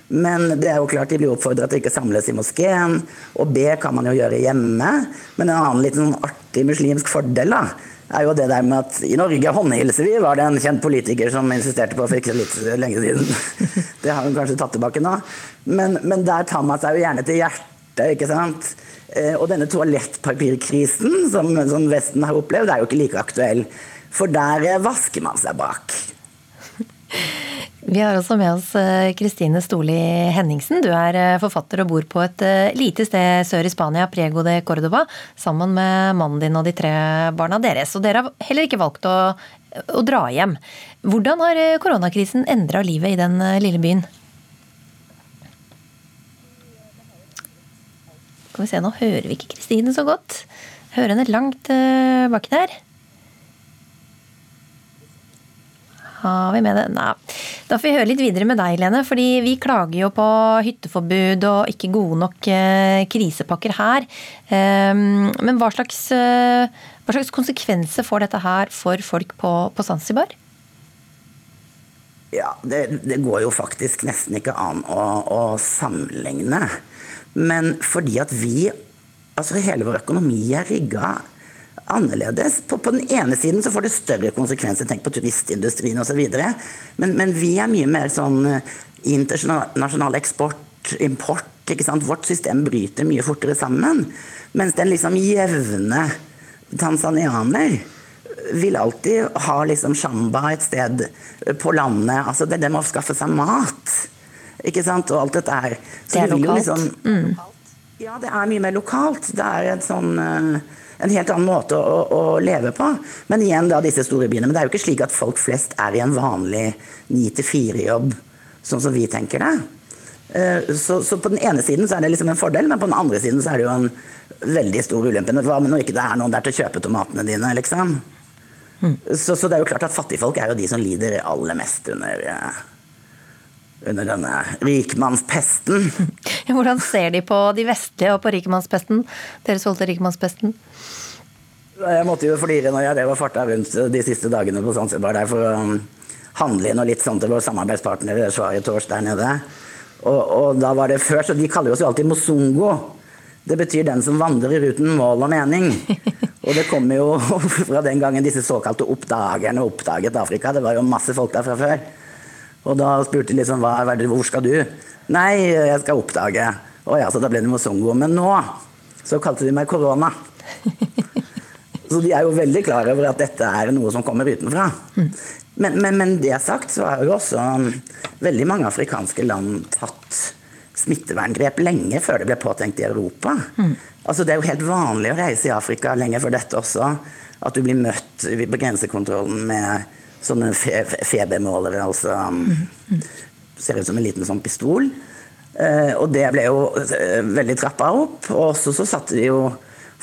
Men det er jo klart de blir oppfordra til ikke samles i moskeen. Og be kan man jo gjøre hjemme. Men en annen liten sånn artig muslimsk fordel da, er jo det der med at i Norge håndhilser vi, var det en kjent politiker som insisterte på for ikke så litt lenge siden. Det har hun kanskje tatt tilbake nå. Men, men der tar man seg jo gjerne til hjertet ikke sant? Eh, og denne toalettpapirkrisen som, som Vesten har opplevd, er jo ikke like aktuell. For der vasker man seg bak. Vi har også med oss eh, Kristine Storli Henningsen. Du er forfatter og bor på et lite sted sør i Spania, Priego de Cordoba, sammen med mannen din og de tre barna deres. Og dere har heller ikke valgt å, å dra hjem. Hvordan har koronakrisen endra livet i den lille byen? Skal vi se, nå hører vi ikke Kristine så godt. Hører henne langt baki der. Har vi med det? Nei. Da får vi høre litt videre med deg, Lene. fordi vi klager jo på hytteforbud og ikke gode nok uh, krisepakker her. Um, men hva slags, uh, hva slags, konsekvenser får dette her for folk på, på Zanzibar? Ja, det, det, går jo faktisk nesten ikke an å, å sammenligne. Men fordi at vi Altså hele vår økonomi er rigga annerledes. På, på, den ene siden så får det større konsekvenser, tenk på turistindustrien osv. Men, men vi er mye mer sånn eh, internasjonal eksport, import. ikke sant? Vårt system bryter mye fortere sammen. Mens den liksom jevne tanzanianer vil alltid ha liksom shamba et sted på landet. Altså det, det med å skaffe seg mat. Ikke sant? Og alt dette her. Så det er lokalt. Liksom, mm. Ja, det er mye mer lokalt. Det er et sånn eh, en helt annen måte å, å, leve på. Men igjen da disse store byene. Men det er jo ikke slik at folk flest er i en vanlig 9-4-jobb, sånn som vi tenker det. Eh, så, så, på den ene siden så er det liksom en fordel, men på den andre siden så er det jo en veldig stor ulempe. Hva med når ikke er noen der til å kjøpe tomatene dine, liksom? Så, så, det er jo klart at fattigfolk er jo de som lider aller mest under uh, under denne rikmannspesten. Hvordan ser de på de vestlige og på rikmannspesten? Dere solgte rikmannspesten? Jeg måtte jo flire når jeg drev og farta rundt de siste dagene på Zanzibar der for å um, handle inn og litt sånn til vår samarbeidspartner Schwaritors der nede. Og, og, da var det før, så De kaller oss jo alltid Mosongo. Det betyr den som vandrer uten mål og mening. Og det kommer jo fra den gangen disse såkalte oppdagerne oppdaget Afrika. Det var jo masse folk der fra før. Og da spurte de liksom hva, hvor skal du? Nei, jeg skal oppdage. Å ja, så da ble det Mozongo. Men nå så kalte de meg korona. Så de er jo veldig klar over at dette er noe som kommer utenfra. Men, men, men det sagt, så har jo også veldig mange afrikanske land tatt smitteverngrep lenge før det ble påtenkt i Europa. Mm. Altså Det er jo helt vanlig å reise i Afrika lenge før dette også. At du blir møtt ved grensekontrollen med sånne fe febermålere. altså mm. Ser ut som en liten sånn pistol. Uh, og det ble jo uh, veldig trappa opp. Og også så satte de jo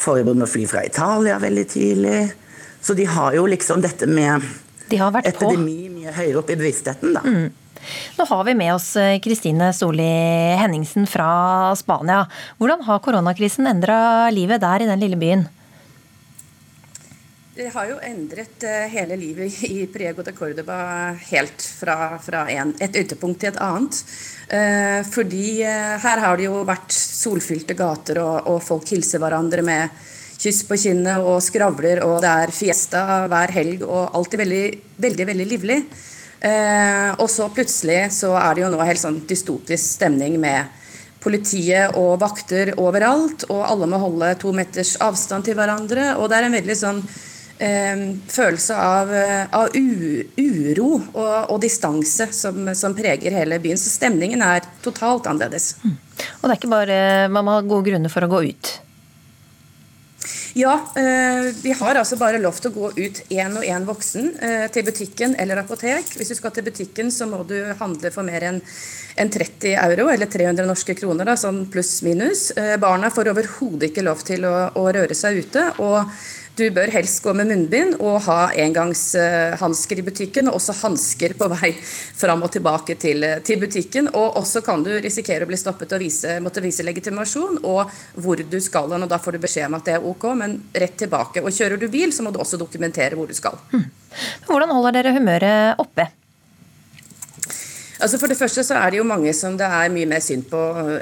forbud med fly fra Italia veldig tidlig. Så de har jo liksom dette med de epidemi på. mye høyere opp i bevisstheten, da. Mm. Nå har vi med oss eh, Kristine Soli Henningsen fra Spania. Hvordan har koronakrisen endra livet der i den lille byen? Det har jo endret uh, hele livet i Priego de Cordoba helt fra, fra en, et ytterpunkt til et annet. Uh, fordi uh, her har det jo vært solfylte gater, og, og, folk hilser hverandre med kyss på kinnet og skravler, og det er fiesta hver helg og alltid veldig, veldig, veldig livlig. og så plutselig så er det jo nå helt sånn dystopisk stemning med politiet og vakter overalt, og alle må holde to meters avstand til hverandre, og det er en veldig sånn eh, følelse av, eh, av u, uro og, og distanse som, som, preger hele byen. Så stemningen er totalt annerledes. Mm. Og det er ikke bare man må ha gode grunner for å gå ut? Ja, eh, vi har altså bare lov til å gå ut én og én voksen eh, til butikken eller apotek. Hvis du skal til butikken, så må du handle for mer enn en 30 euro, eller 300 norske kroner, da, sånn pluss-minus. Eh, barna får overhodet ikke lov til å, å røre seg ute. og du bør helst gå med munnbind og ha engangshansker i butikken, og også hansker på vei fram og tilbake til, til, butikken. Og også kan du risikere å bli stoppet og vise, måtte vise legitimasjon og hvor du skal og Da får du beskjed om at det er ok, men rett tilbake. Og kjører du bil, så må du også dokumentere hvor du skal. Hmm. Hvordan holder dere humøret oppe? Altså For det første så er det jo mange som det er mye mer synd på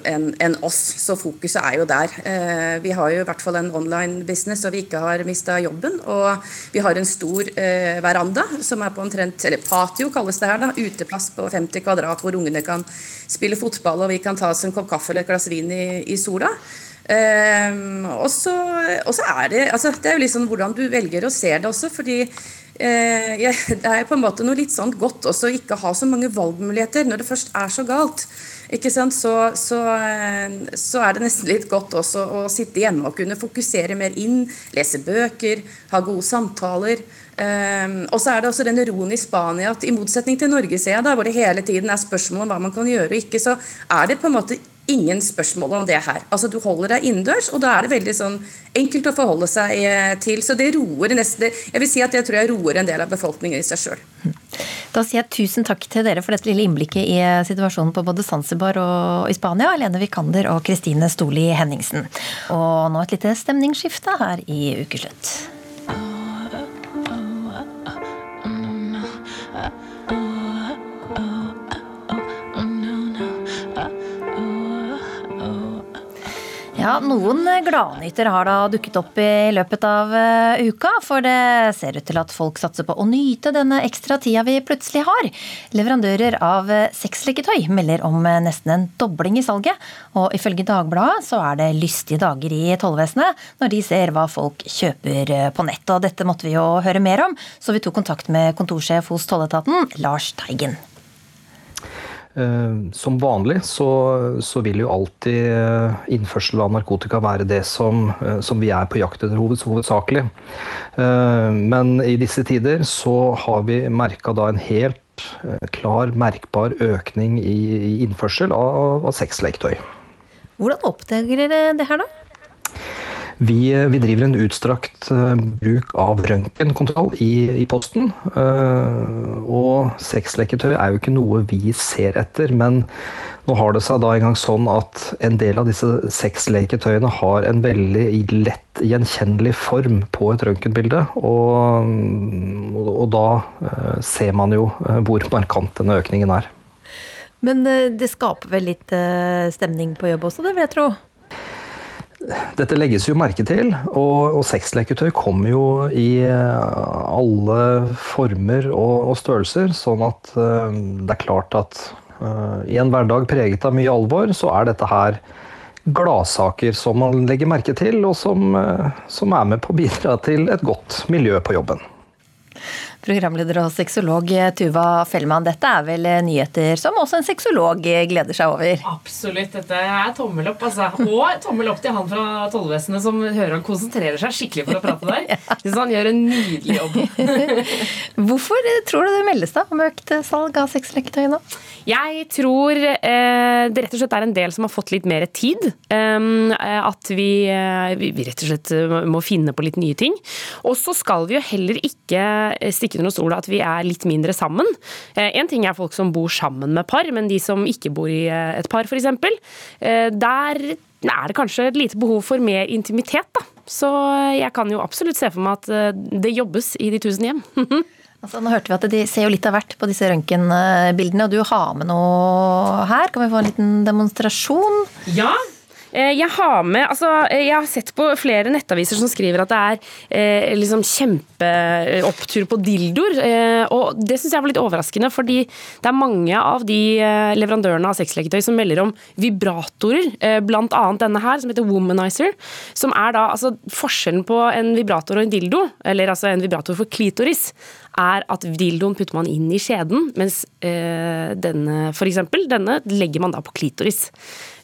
enn en oss, så fokuset er jo der. Eh, vi har jo i hvert fall en online business og vi ikke har mista jobben. Og vi har en stor eh, veranda som er på omtrent Eller patio kalles det her, da. Uteplass på 50 kvadrat hvor ungene kan spille fotball og vi kan ta oss en kopp kaffe eller et glass vin i, i sola. Eh, og så er det altså Det er jo liksom hvordan du velger å se det også. fordi eh, det er på en måte noe litt sånn godt også å ikke ha så mange valgmuligheter når det først er så galt. Ikke sant? Så, så, eh, så, er det nesten litt godt også å sitte hjemme og kunne fokusere mer inn, lese bøker, ha gode samtaler. Um, og så er det også den roen i Spania at i motsetning til Norge, ser jeg da, hvor det hele tiden er spørsmål om hva man kan gjøre og ikke, så er det på en måte ingen spørsmål om det her. Altså Du holder deg innendørs, og da er det veldig sånn enkelt å forholde seg eh, til. Så det roer nesten Jeg vil si at jeg tror jeg roer en del av befolkningen i seg sjøl. Da sier jeg tusen takk til dere for dette lille innblikket i eh, situasjonen på både Zanzibar og i Spania. Lene Vikander og Kristine Stoli Henningsen. Og nå et lite stemningsskifte her i Ukeslutt. Ja, Noen gladnyter har da dukket opp i løpet av uh, uka. For det ser ut til at folk satser på å nyte denne ekstra tida vi plutselig har. Leverandører av uh, sexleketøy melder om nesten en dobling i salget. Og ifølge Dagbladet så er det lystige dager i tollvesenet når de ser hva folk kjøper på nett. Og dette måtte vi jo høre mer om, så vi tok kontakt med kontorsjef hos tolletaten, Lars Teigen. Eh, som vanlig så, så, vil jo alltid eh, innførsel av narkotika være det som, eh, som vi er på jakt etter hovedsakelig. Men i disse tider så har vi merka da en helt klar, merkbar økning i, innførsel av, av sexleketøy. Hvordan oppdager dere det her, da? Vi, vi, driver en utstrakt bruk av røntgenkontroll i, i, posten. Og sexleketøy er jo ikke noe vi ser etter, men nå har det seg da engang sånn at en del av disse sexleketøyene har en veldig lett gjenkjennelig form på et røntgenbilde. Og, og, da ser man jo hvor markant denne økningen er. Men det skaper vel litt stemning på jobb også, det vil jeg tro? Dette legges jo merke til, og, og sexleketøy kommer jo i eh, alle former og, og størrelser. Sånn at uh, det er klart at uh, i en hverdag preget av mye alvor, så er dette her gladsaker som man legger merke til, og som, uh, som er med på å bidra til et godt miljø på jobben. Programleder og sexolog Tuva Fellmann, dette er vel nyheter som også en sexolog gleder seg over? Absolutt. Dette er tommel opp, altså. Og tommel opp til han fra tollvesenet som hører han konsentrerer seg skikkelig for å prate der. Så han gjør en nydelig jobb. Hvorfor tror du det meldes da om økt salg av sexleketøy nå? Jeg tror eh, det rett og slett er en del som har fått litt mer tid. Um, at vi, eh, vi, rett og slett må finne på litt nye ting. Og så skal vi jo heller ikke stikke stikke under stol at vi er litt mindre sammen. Én en ting er folk som bor sammen med par, men de som ikke bor i eh, et par f.eks. Eh, der er det kanskje et lite behov for mer intimitet, da. Så jeg kan jo absolutt se for meg at det jobbes i de tusen hjem. altså, nå hørte vi at De ser jo litt av hvert på disse røntgenbildene, og du har med noe her. Kan vi få en liten demonstrasjon? Ja, Eh, jeg har med altså, eh, Jeg har sett på flere nettaviser som skriver at det er eh, liksom kjempeopptur på dildoer. Eh, og det syns jeg var litt overraskende, fordi det er mange av de eh, leverandørene av sexleketøy som melder om vibratorer, eh, blant annet denne her, som heter Womanizer. Som er da altså forskjellen på en vibrator og en dildo, eller altså en vibrator for klitoris, er at dildoen putter man inn i skjeden, mens eh, denne for eksempel, denne legger man da på klitoris.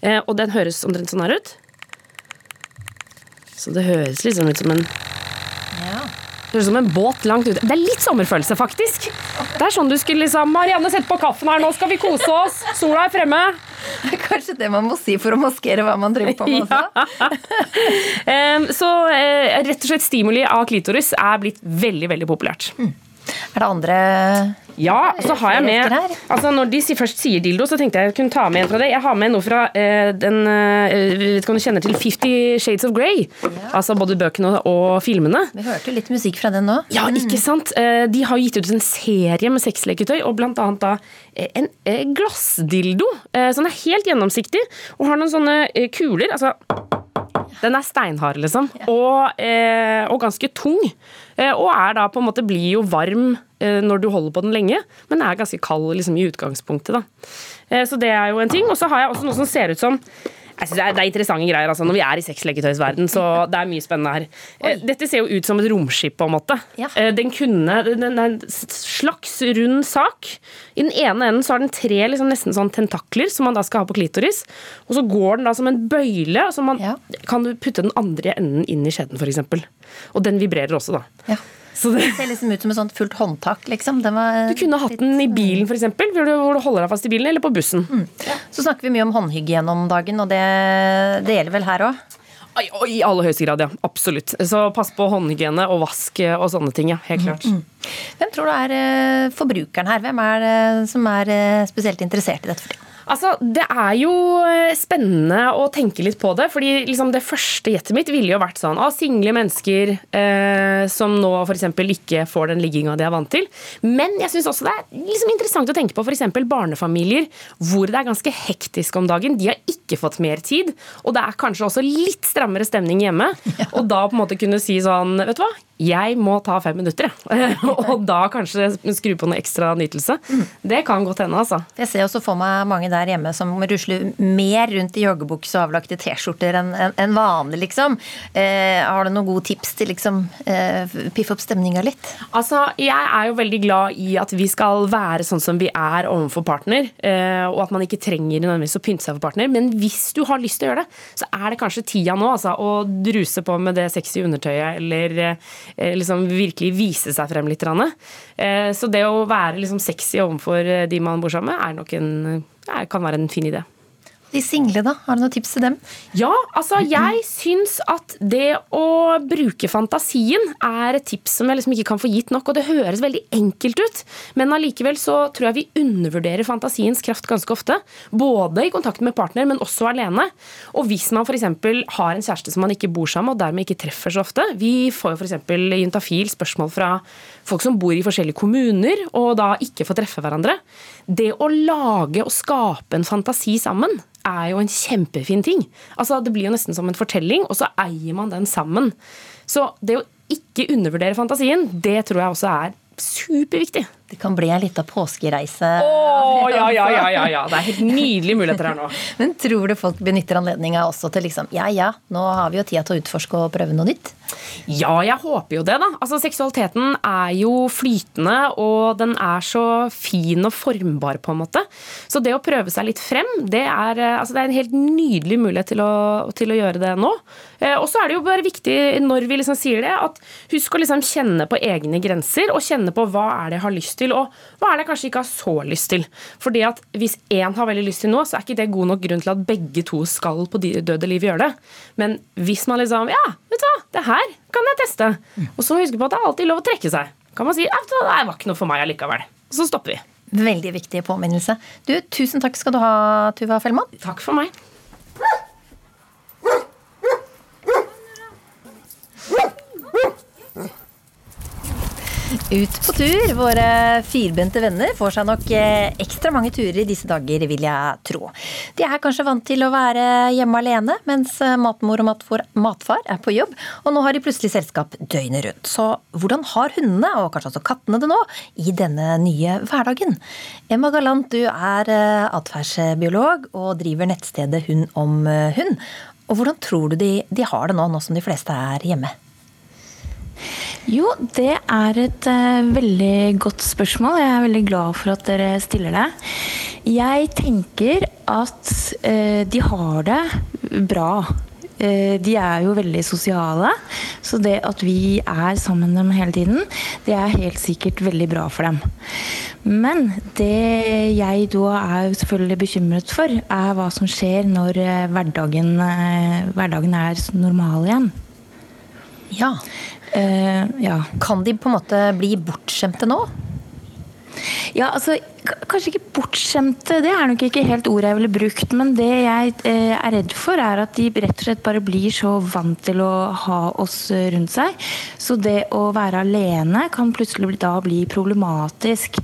Eh, og den høres omtrent sånn her ut. Så det høres liksom ut som en ja. Høres ut som en båt langt ute. Det er litt sommerfølelse, faktisk. Det er sånn du skulle liksom Marianne, sett på kaffen her, nå skal vi kose oss. Sola er fremme. Det er kanskje det man må si for å maskere hva man driver på med også. Ja. så eh, rett og slett stimuli av klitoris er blitt veldig, veldig populært. Mm. Er det andre Ja, så har jeg med altså Når de først sier dildo, så tenkte jeg jeg kunne ta med en fra det. Jeg har med noe fra uh, den uh, Vet ikke om du kjenner til Fifty Shades of Grey? Ja. Altså både bøkene og filmene. Vi hørte litt musikk fra den nå. Ja, ikke sant? Uh, de har gitt ut en serie med sexleketøy, og blant annet da en glassdildo. Sånn er helt gjennomsiktig, og har noen sånne kuler. altså den er steinhard, liksom. Og, eh, og ganske tung. Eh, og er da på en måte blir jo varm eh, når du holder på den lenge, men er ganske kald liksom, i utgangspunktet. da. Eh, så det er jo en ting. Og så har jeg også noe som ser ut som jeg synes det, er, det er interessante greier. altså Når vi er i sexleketøysverden, så det er mye spennende her. Oi. Eh, dette ser jo ut som et romskip, på en måte. Ja. Eh, den kunne Den er en slags rund sak. I den ene enden så har den tre liksom nesten sånn tentakler som man da skal ha på klitoris. Og så går den da som en bøyle, og så man, ja. kan du putte den andre enden inn i skjeden, f.eks. Og den vibrerer også, da. Ja. Det... det ser liksom ut som et sånt fullt håndtak. Liksom. du kunne hatt den i bilen, f.eks., hvor, hvor du holder deg fast i bilen, eller på bussen. Mm. Så snakker vi mye om håndhygiene om dagen, og det, det gjelder vel her òg? I aller høyeste grad, ja. Absolutt. Så pass på håndhygiene og vask og sånne ting. ja, Helt klart. Mm, mm. Hvem tror du er eh, forbrukeren her? Hvem er det som er eh, spesielt interessert i dette for tiden? Altså, Det er jo eh, spennende å tenke litt på det. fordi liksom det første gjettet mitt ville jo vært sånn av single mennesker eh, som nå f.eks. ikke får den ligginga de er vant til. Men jeg syns også det er liksom interessant å tenke på f.eks. barnefamilier hvor det er ganske hektisk om dagen. De har ikke fått mer tid, og det er kanskje også litt strammere stemning hjemme. Ja. Og da på en måte kunne si sånn Vet du hva, jeg må ta fem minutter, jeg. og da kanskje skru på noe ekstra nytelse. Mm. Det kan godt hende, altså. Jeg ser også for meg mange der hjemme som rusler mer rundt i joggebukse og avlagte T-skjorter enn en vanlig, liksom. Eh, har du noen gode tips til liksom eh, piffe opp stemninga litt? Altså, jeg er jo veldig glad i at vi skal være sånn som vi er overfor partner, eh, og at man ikke trenger nødvendigvis å pynte seg for partner. Men hvis du har lyst til å gjøre det, så er det kanskje tida nå, altså, å druse på med det sexy undertøyet eller Eh, liksom virkelig vise seg frem litt. Eh, så det å være liksom sexy overfor eh, de man bor sammen med, nok en, kan være en fin idé. De single, da? Har du noen tips til dem? Ja, altså jeg syns at det å bruke fantasien er et tips som jeg liksom ikke kan få gitt nok. Og det høres veldig enkelt ut, men allikevel så tror jeg vi undervurderer fantasiens kraft ganske ofte. Både i kontakt med partner, men også alene. Og hvis man f.eks. har en kjæreste som man ikke bor sammen og dermed ikke treffer så ofte. Vi får jo f.eks. i Juntafil spørsmål fra folk som bor i forskjellige kommuner og da ikke får treffe hverandre. Det å lage og skape en fantasi sammen er jo en kjempefin ting. Altså, det blir jo nesten som en fortelling, og så eier man den sammen. Så det å ikke undervurdere fantasien, det tror jeg også er superviktig. Det kan bli en liten påskereise. Å, ja, ja, ja, ja, ja. Det er helt nydelige muligheter her nå. Men tror du folk benytter anledninga også til liksom Ja ja, nå har vi jo tida til å utforske og prøve noe nytt? Ja, jeg håper jo det, da. Altså, Seksualiteten er jo flytende, og den er så fin og formbar, på en måte. Så det å prøve seg litt frem, det er, eh, altså, det er en helt nydelig mulighet til å, til å gjøre det nå. Eh, og så er det jo bare viktig når vi liksom sier det, at husk å liksom kjenne på egne grenser, og kjenne på hva er det jeg har lyst til, og hva er det jeg kanskje ikke har så lyst til. Fordi at hvis én har veldig lyst til noe, så er ikke det god nok grunn til at begge to skal på døde liv gjøre det. Men hvis man liksom Ja, vet du hva, det her kan jeg teste. Og så huske på at det er alltid lov å trekke seg. Kan man si at det var ikke noe for meg allikevel. Og så stopper vi. Veldig viktig påminnelse. Du, Tusen takk skal du ha, Tuva Fellmann. Takk for meg. Ut på tur. Våre firbente venner får seg nok eh, ekstra mange turer i disse dager, vil jeg tro. De er kanskje vant til å være hjemme alene, mens eh, matmor og matfar er på jobb, og nå har de plutselig selskap døgnet rundt. Så hvordan har hundene, og kanskje også kattene det nå, i denne nye hverdagen? Emma Galant, du er eh, atferdsbiolog og driver nettstedet Hund om hund. Og hvordan tror du de, de har det nå, nå som de fleste er hjemme? Jo, det er et uh, veldig godt spørsmål. Jeg er veldig glad for at dere stiller det. Jeg tenker at uh, de har det bra. Uh, de er jo veldig sosiale, så det at vi er sammen med dem hele tiden, det er helt sikkert veldig bra for dem. Men det jeg da er selvfølgelig bekymret for, er hva som skjer når hverdagen, hverdagen er normal igjen. Ja. Uh, ja. Kan de på en måte bli bortskjemte nå? Ja, altså Kanskje ikke bortskjemte, det er nok ikke helt ordet jeg ville brukt. Men det jeg eh, er redd for, er at de rett og slett bare blir så vant til å ha oss rundt seg. Så det å være alene kan plutselig da bli problematisk.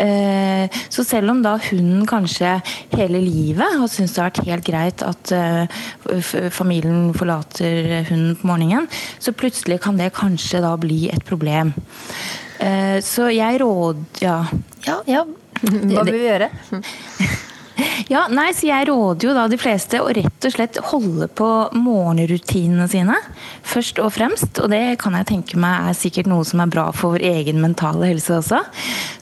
Eh, så selv om da hunden kanskje hele livet har syntes det har vært helt greit at eh, familien forlater hunden på morgenen, så plutselig kan det kanskje da bli et problem. Så jeg råd... Ja. Ja, ja. Hva vil vi gjøre? Ja, nei, så Jeg råder jo da de fleste å rett og slett holde på morgenrutinene sine. Først og fremst. Og det kan jeg tenke meg er sikkert noe som er bra for vår egen mentale helse også.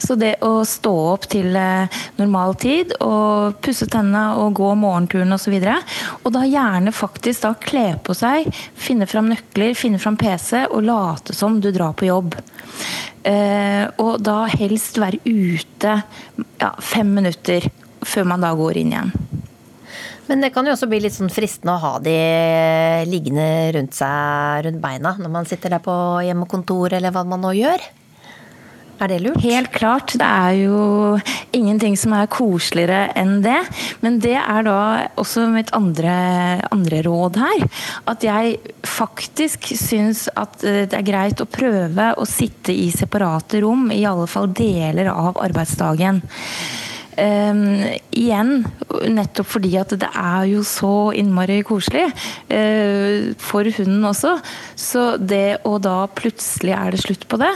Så det å stå opp til eh, normal tid og pusse tennene og gå morgenturen osv. Og, så og da gjerne faktisk da kle på seg, finne fram nøkler, finne fram PC og late som du drar på jobb. Uh, og da helst være ute ja, fem minutter før man da går inn igjen. Men det kan jo også bli litt sånn fristende å ha de liggende rundt seg rundt beina når man sitter der på hjemmekontor eller hva man nå gjør. Er det lurt? Helt klart. Det er jo ingenting som er koseligere enn det. Men det er da også mitt andre, andre råd her. At jeg faktisk syns at det er greit å prøve å sitte i separate rom, i alle fall deler av arbeidsdagen. Um, igjen, nettopp fordi at det er jo så innmari koselig uh, for hunden også. Så det å da plutselig er det slutt på det,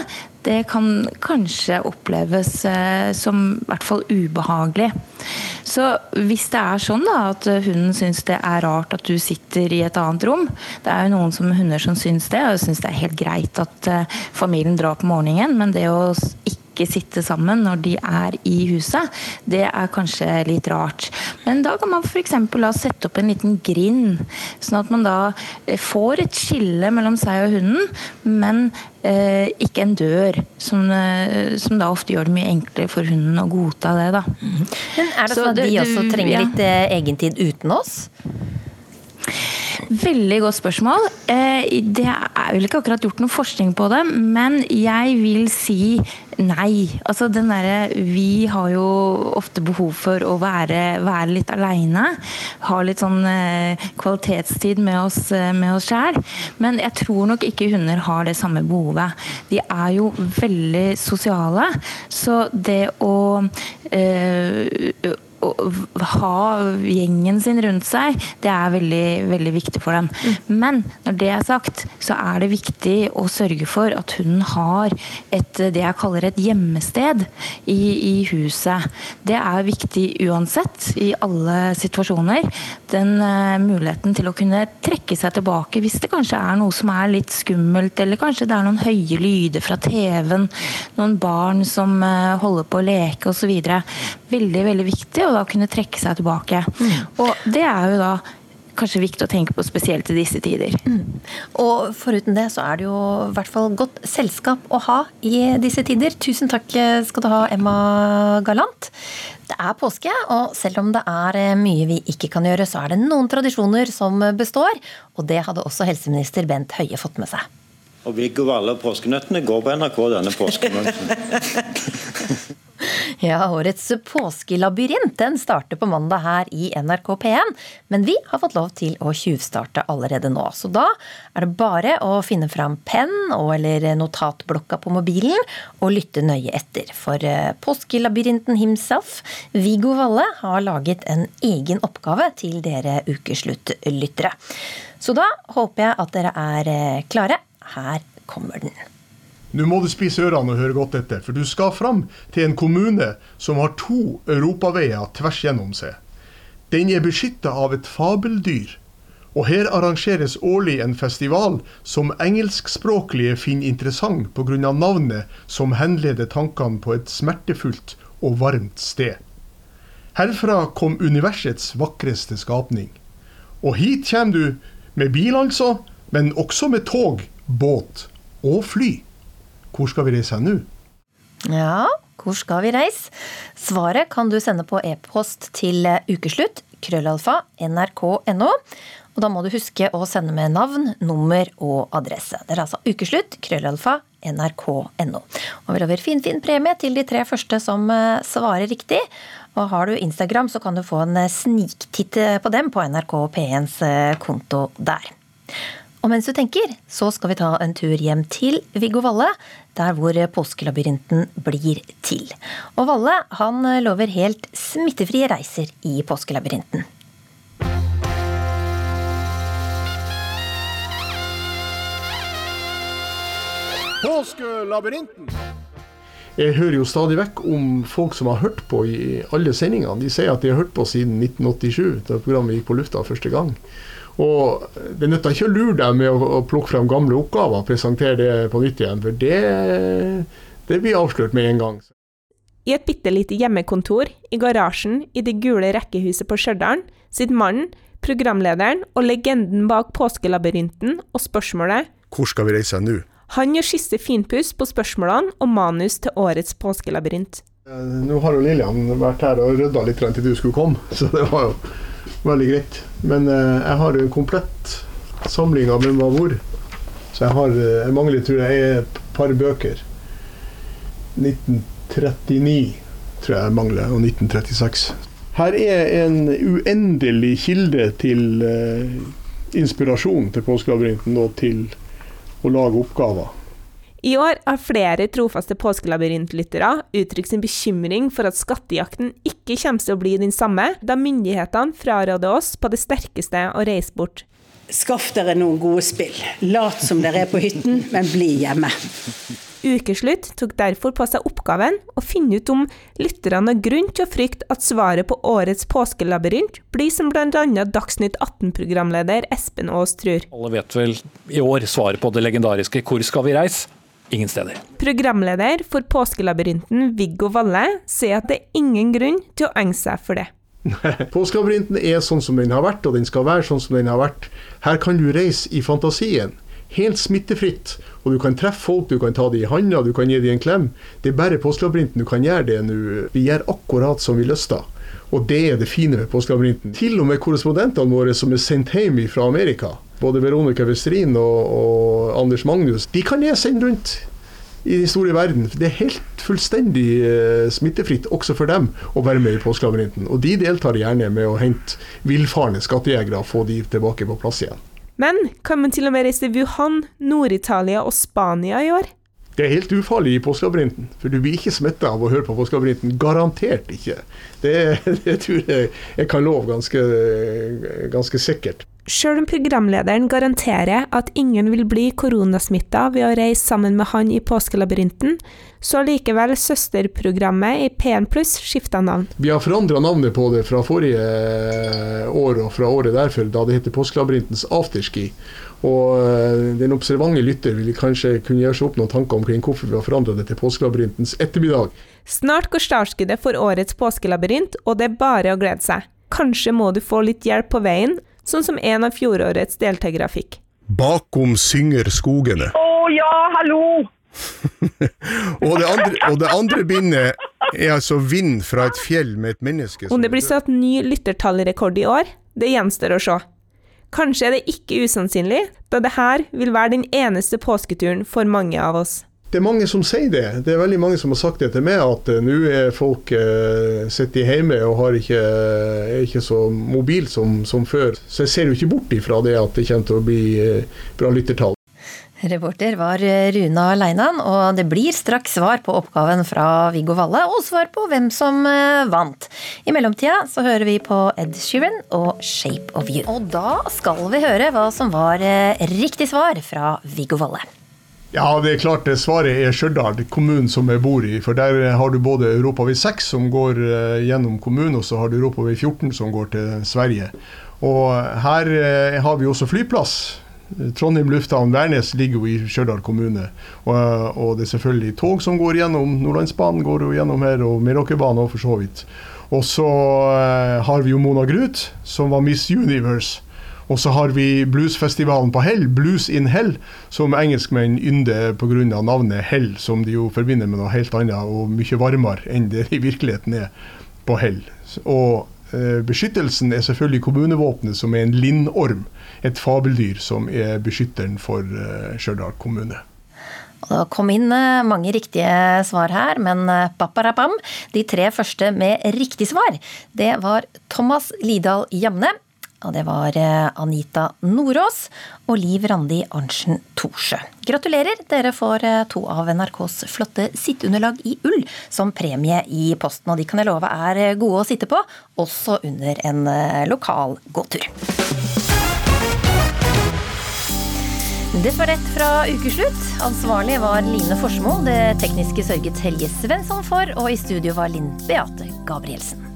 det kan kanskje oppleves uh, som i hvert fall ubehagelig. Så hvis det er sånn da at hunden syns det er rart at du sitter i et annet rom Det er jo noen som hunder som syns det, og syns det er helt greit at uh, familien drar på morgenen, men det å ikke sitte sammen når de er i huset, det er kanskje litt rart. Men da kan man f.eks. sette opp en liten grind, sånn at man da eh, får et skille mellom seg og hunden, men eh, ikke en dør, som, eh, som, da ofte gjør det mye enklere for hunden å godta det. Da. Men Er det sånn at de også trenger litt eh, egentid uten oss? Veldig godt spørsmål. Eh, det er vel ikke akkurat gjort noe forskning på det, men jeg vil si nei. Altså den derre Vi har jo ofte behov for å være, være litt aleine. Ha litt sånn eh, kvalitetstid med oss, eh, med sjæl. Men jeg tror nok ikke hunder har det samme behovet. De er jo veldig sosiale, så det å øh, å ha gjengen sin rundt seg, det er veldig, veldig viktig for dem. Mm. Men når det er sagt, så er det viktig å sørge for at hunden har et, det jeg kaller et gjemmested i, i huset. Det er viktig uansett, i alle situasjoner. Den uh, muligheten til å kunne trekke seg tilbake hvis det kanskje er noe som er litt skummelt, eller kanskje det er noen høye lyder fra TV-en, noen barn som uh, holder på å leke osv. Veldig, veldig viktig og da kunne trekke seg tilbake. Mm. Og det er jo da kanskje viktig å tenke på spesielt i disse tider. Mm. Og foruten det så er det jo i hvert fall godt selskap å ha i disse tider. Tusen takk skal du ha, Emma Galant. Det er påske, og selv om det er mye vi ikke kan gjøre, så er det noen tradisjoner som består. Og det hadde også helseminister Bent Høie fått med seg. Og Viggo Valle og påskenøttene går på NRK denne påsken. Ja, årets påskelabyrint den starter på mandag her i NRK P1. Men vi har fått lov til å tjuvstarte allerede nå. Så da er det bare å finne fram penn og eller notatblokka på mobilen og lytte nøye etter. For eh, påskelabyrinten himself, Viggo Valle, har laget en egen oppgave til dere ukesluttlyttere. Så da håper jeg at dere er eh, klare. Her kommer den. Nå må du spise ørene og høre godt etter, for du skal fram til en kommune som har to europaveier tvers gjennom seg. Den er beskytta av et fabeldyr. Og her arrangeres årlig en festival som engelskspråklige finner interessant pga. navnet som henleder tankene på et smertefullt og varmt sted. Herfra kom universets vakreste skapning. Og hit kommer du med bil, altså, men også med tog, båt og fly. Hvor skal vi reise nå? Ja, hvor skal vi reise? Svaret kan du sende på e-post til ukeslutt, krøllalfa, nrk.no. Og da må du huske å sende med navn, nummer og adresse. Det er altså ukeslutt, krøllalfa, nrk.no. Og vi lover finfin fin premie til de tre første som eh, svarer riktig. Og har du Instagram, så kan du få en sniktitt på dem på NRK P1s eh, konto der. Og mens du tenker, så skal vi ta en tur hjem til Viggo Valle, der hvor påskelabyrinten blir til. Og Valle han lover helt smittefrie reiser i påskelabyrinten. Påskelabyrinten! Jeg hører jo stadig vekk om folk som har hørt på i alle sendingene. De sier at de har hørt på siden 1987, da programmet gikk på lufta første gang. Og det nytter ikke å lure deg med å, å plukke frem gamle oppgaver og presentere det på nytt igjen, for det, det blir avslørt med en gang. I et bitte lite hjemmekontor i garasjen i det gule rekkehuset på Stjørdal sitter mannen, programlederen og legenden bak Påskelabyrinten og spørsmålet Hvor skal vi reise nå? Han gjør siste finpuss på spørsmålene og manus til årets påskelabyrint. Eh, nå har jo Lillian vært her og rydda litt til du skulle komme, så det var jo veldig greit. Men eh, jeg har en komplett samling av hvem var hvor. Så jeg har eh, Jeg mangler, tror jeg, et par bøker. 1939 tror jeg jeg mangler, og 1936. Her er en uendelig kilde til uh, inspirasjon til Påskelabyrinten og til å lage oppgaver. I år har flere trofaste påskelabyrintlyttere uttrykt sin bekymring for at skattejakten ikke kommer til å bli den samme, da myndighetene fraråder oss på det sterkeste å reise bort. Skaff dere noen gode spill. Lat som dere er på hytten, men bli hjemme. Ukeslutt tok derfor på seg oppgaven å finne ut om lytterne har grunn til å frykte at svaret på årets påskelabyrint blir som bl.a. Dagsnytt 18-programleder Espen Aas tror. Alle vet vel i år svaret på det legendariske 'Hvor skal vi reise?' Ingen steder. Programleder for Påskelabyrinten, Viggo Valle, sier at det er ingen grunn til å enge seg for det. Påskelabyrinten er sånn som den har vært, og den skal være sånn som den har vært. Her kan du reise i fantasien. helt smittefritt. Og du kan treffe folk, du kan ta dem i handa, du kan gi dem en klem. Det er bare påskelabyrinten du kan gjøre det nå. Vi gjør akkurat som vi lyster. Og det er det fine med påskelabyrinten. Til og med korrespondentene våre som er sendt hjem fra Amerika, både Veronica Westrin og, og Anders Magnus, de kan jeg sende rundt i den store verden. Det er helt fullstendig eh, smittefritt også for dem å være med i påskelabyrinten. Og de deltar gjerne med å hente villfarne skattejegere og få de tilbake på plass igjen. Men kan man til og med reise til Wuhan, Nord-Italia og Spania i år? Det er helt ufarlig i påskelabyrinten, for du blir ikke smitta av å høre på påskelabyrinten. Garantert ikke. Det, det tror jeg jeg kan love ganske, ganske sikkert. Sjøl om programlederen garanterer at ingen vil bli koronasmitta ved å reise sammen med han i påskelabyrinten, så likevel søsterprogrammet i P1 Pluss skifta navn. Vi har forandra navnet på det fra forrige år og fra året derfor, da det heter Påskelabyrintens afterski. Og eh, den observante lytter vil kanskje kunne gjøre seg opp noen tanker omkring hvorfor vi har forandra det til Påskelabyrintens ettermiddag. Snart går startskuddet for årets påskelabyrint, og det er bare å glede seg. Kanskje må du få litt hjelp på veien, sånn som en av fjorårets deltakere fikk. Bakom synger skogene. Å ja, hallo! og, det andre, og det andre bindet er altså vind fra et fjell med et menneske Om det blir satt ny lyttertallrekord i år, det gjenstår å se. Kanskje er det ikke usannsynlig, da det her vil være den eneste påsketuren for mange av oss. Det er mange som sier det. Det er veldig mange som har sagt det til meg, at uh, nå er folk eh, sitter hjemme og ikke, er ikke så mobil som, som, før. Så jeg ser jo ikke bort ifra det at det kommer til å bli eh, bra lyttertall. Reporter var Runa Leinan, og det blir straks svar på oppgaven fra Viggo Valle, og svar på hvem som vant. I mellomtida så hører vi på Ed Sheeran og Shape of You. Og da skal vi høre hva som var riktig svar fra Viggo Valle. Ja, det er klart det svaret er Stjørdal, kommunen som jeg bor i. For der har du både Europavei 6 som går gjennom kommunen, og så har du Europavei 14 som går til Sverige. Og her har vi også flyplass. Trondheim lufthavn Værnes ligger jo i Stjørdal kommune. Og, og, det er selvfølgelig tog som går gjennom. Nordlandsbanen går jo gjennom her, og Meråkerbanen òg, for så vidt. Og så har vi jo Mona Gruth, som var Miss Universe. Og så har vi bluesfestivalen på Hell, Blues in Hell, som engelskmenn ynder pga. navnet Hell, som de jo forbinder med noe helt annet og mye varmere enn det i virkeligheten er på Hell. Og eh, beskyttelsen er selvfølgelig kommunevåpenet, som er en lindorm. Et fabeldyr som er beskytteren for eh, Stjørdal kommune. Det kom inn mange riktige svar her, men paparapam, de tre første med riktig svar, det var Thomas Lidal Jamne, og det var Anita Nordås og Liv Randi Arntzen Thorsjø. Gratulerer, dere får to av NRKs flotte sitteunderlag i ull som premie i posten. Og de kan jeg love er gode å sitte på, også under en lokal gåtur. Det var rett fra ukeslutt. Ansvarlig var Line Forsmo. Det tekniske sørget Helge Svensson for, og i studio var Linn Beate Gabrielsen.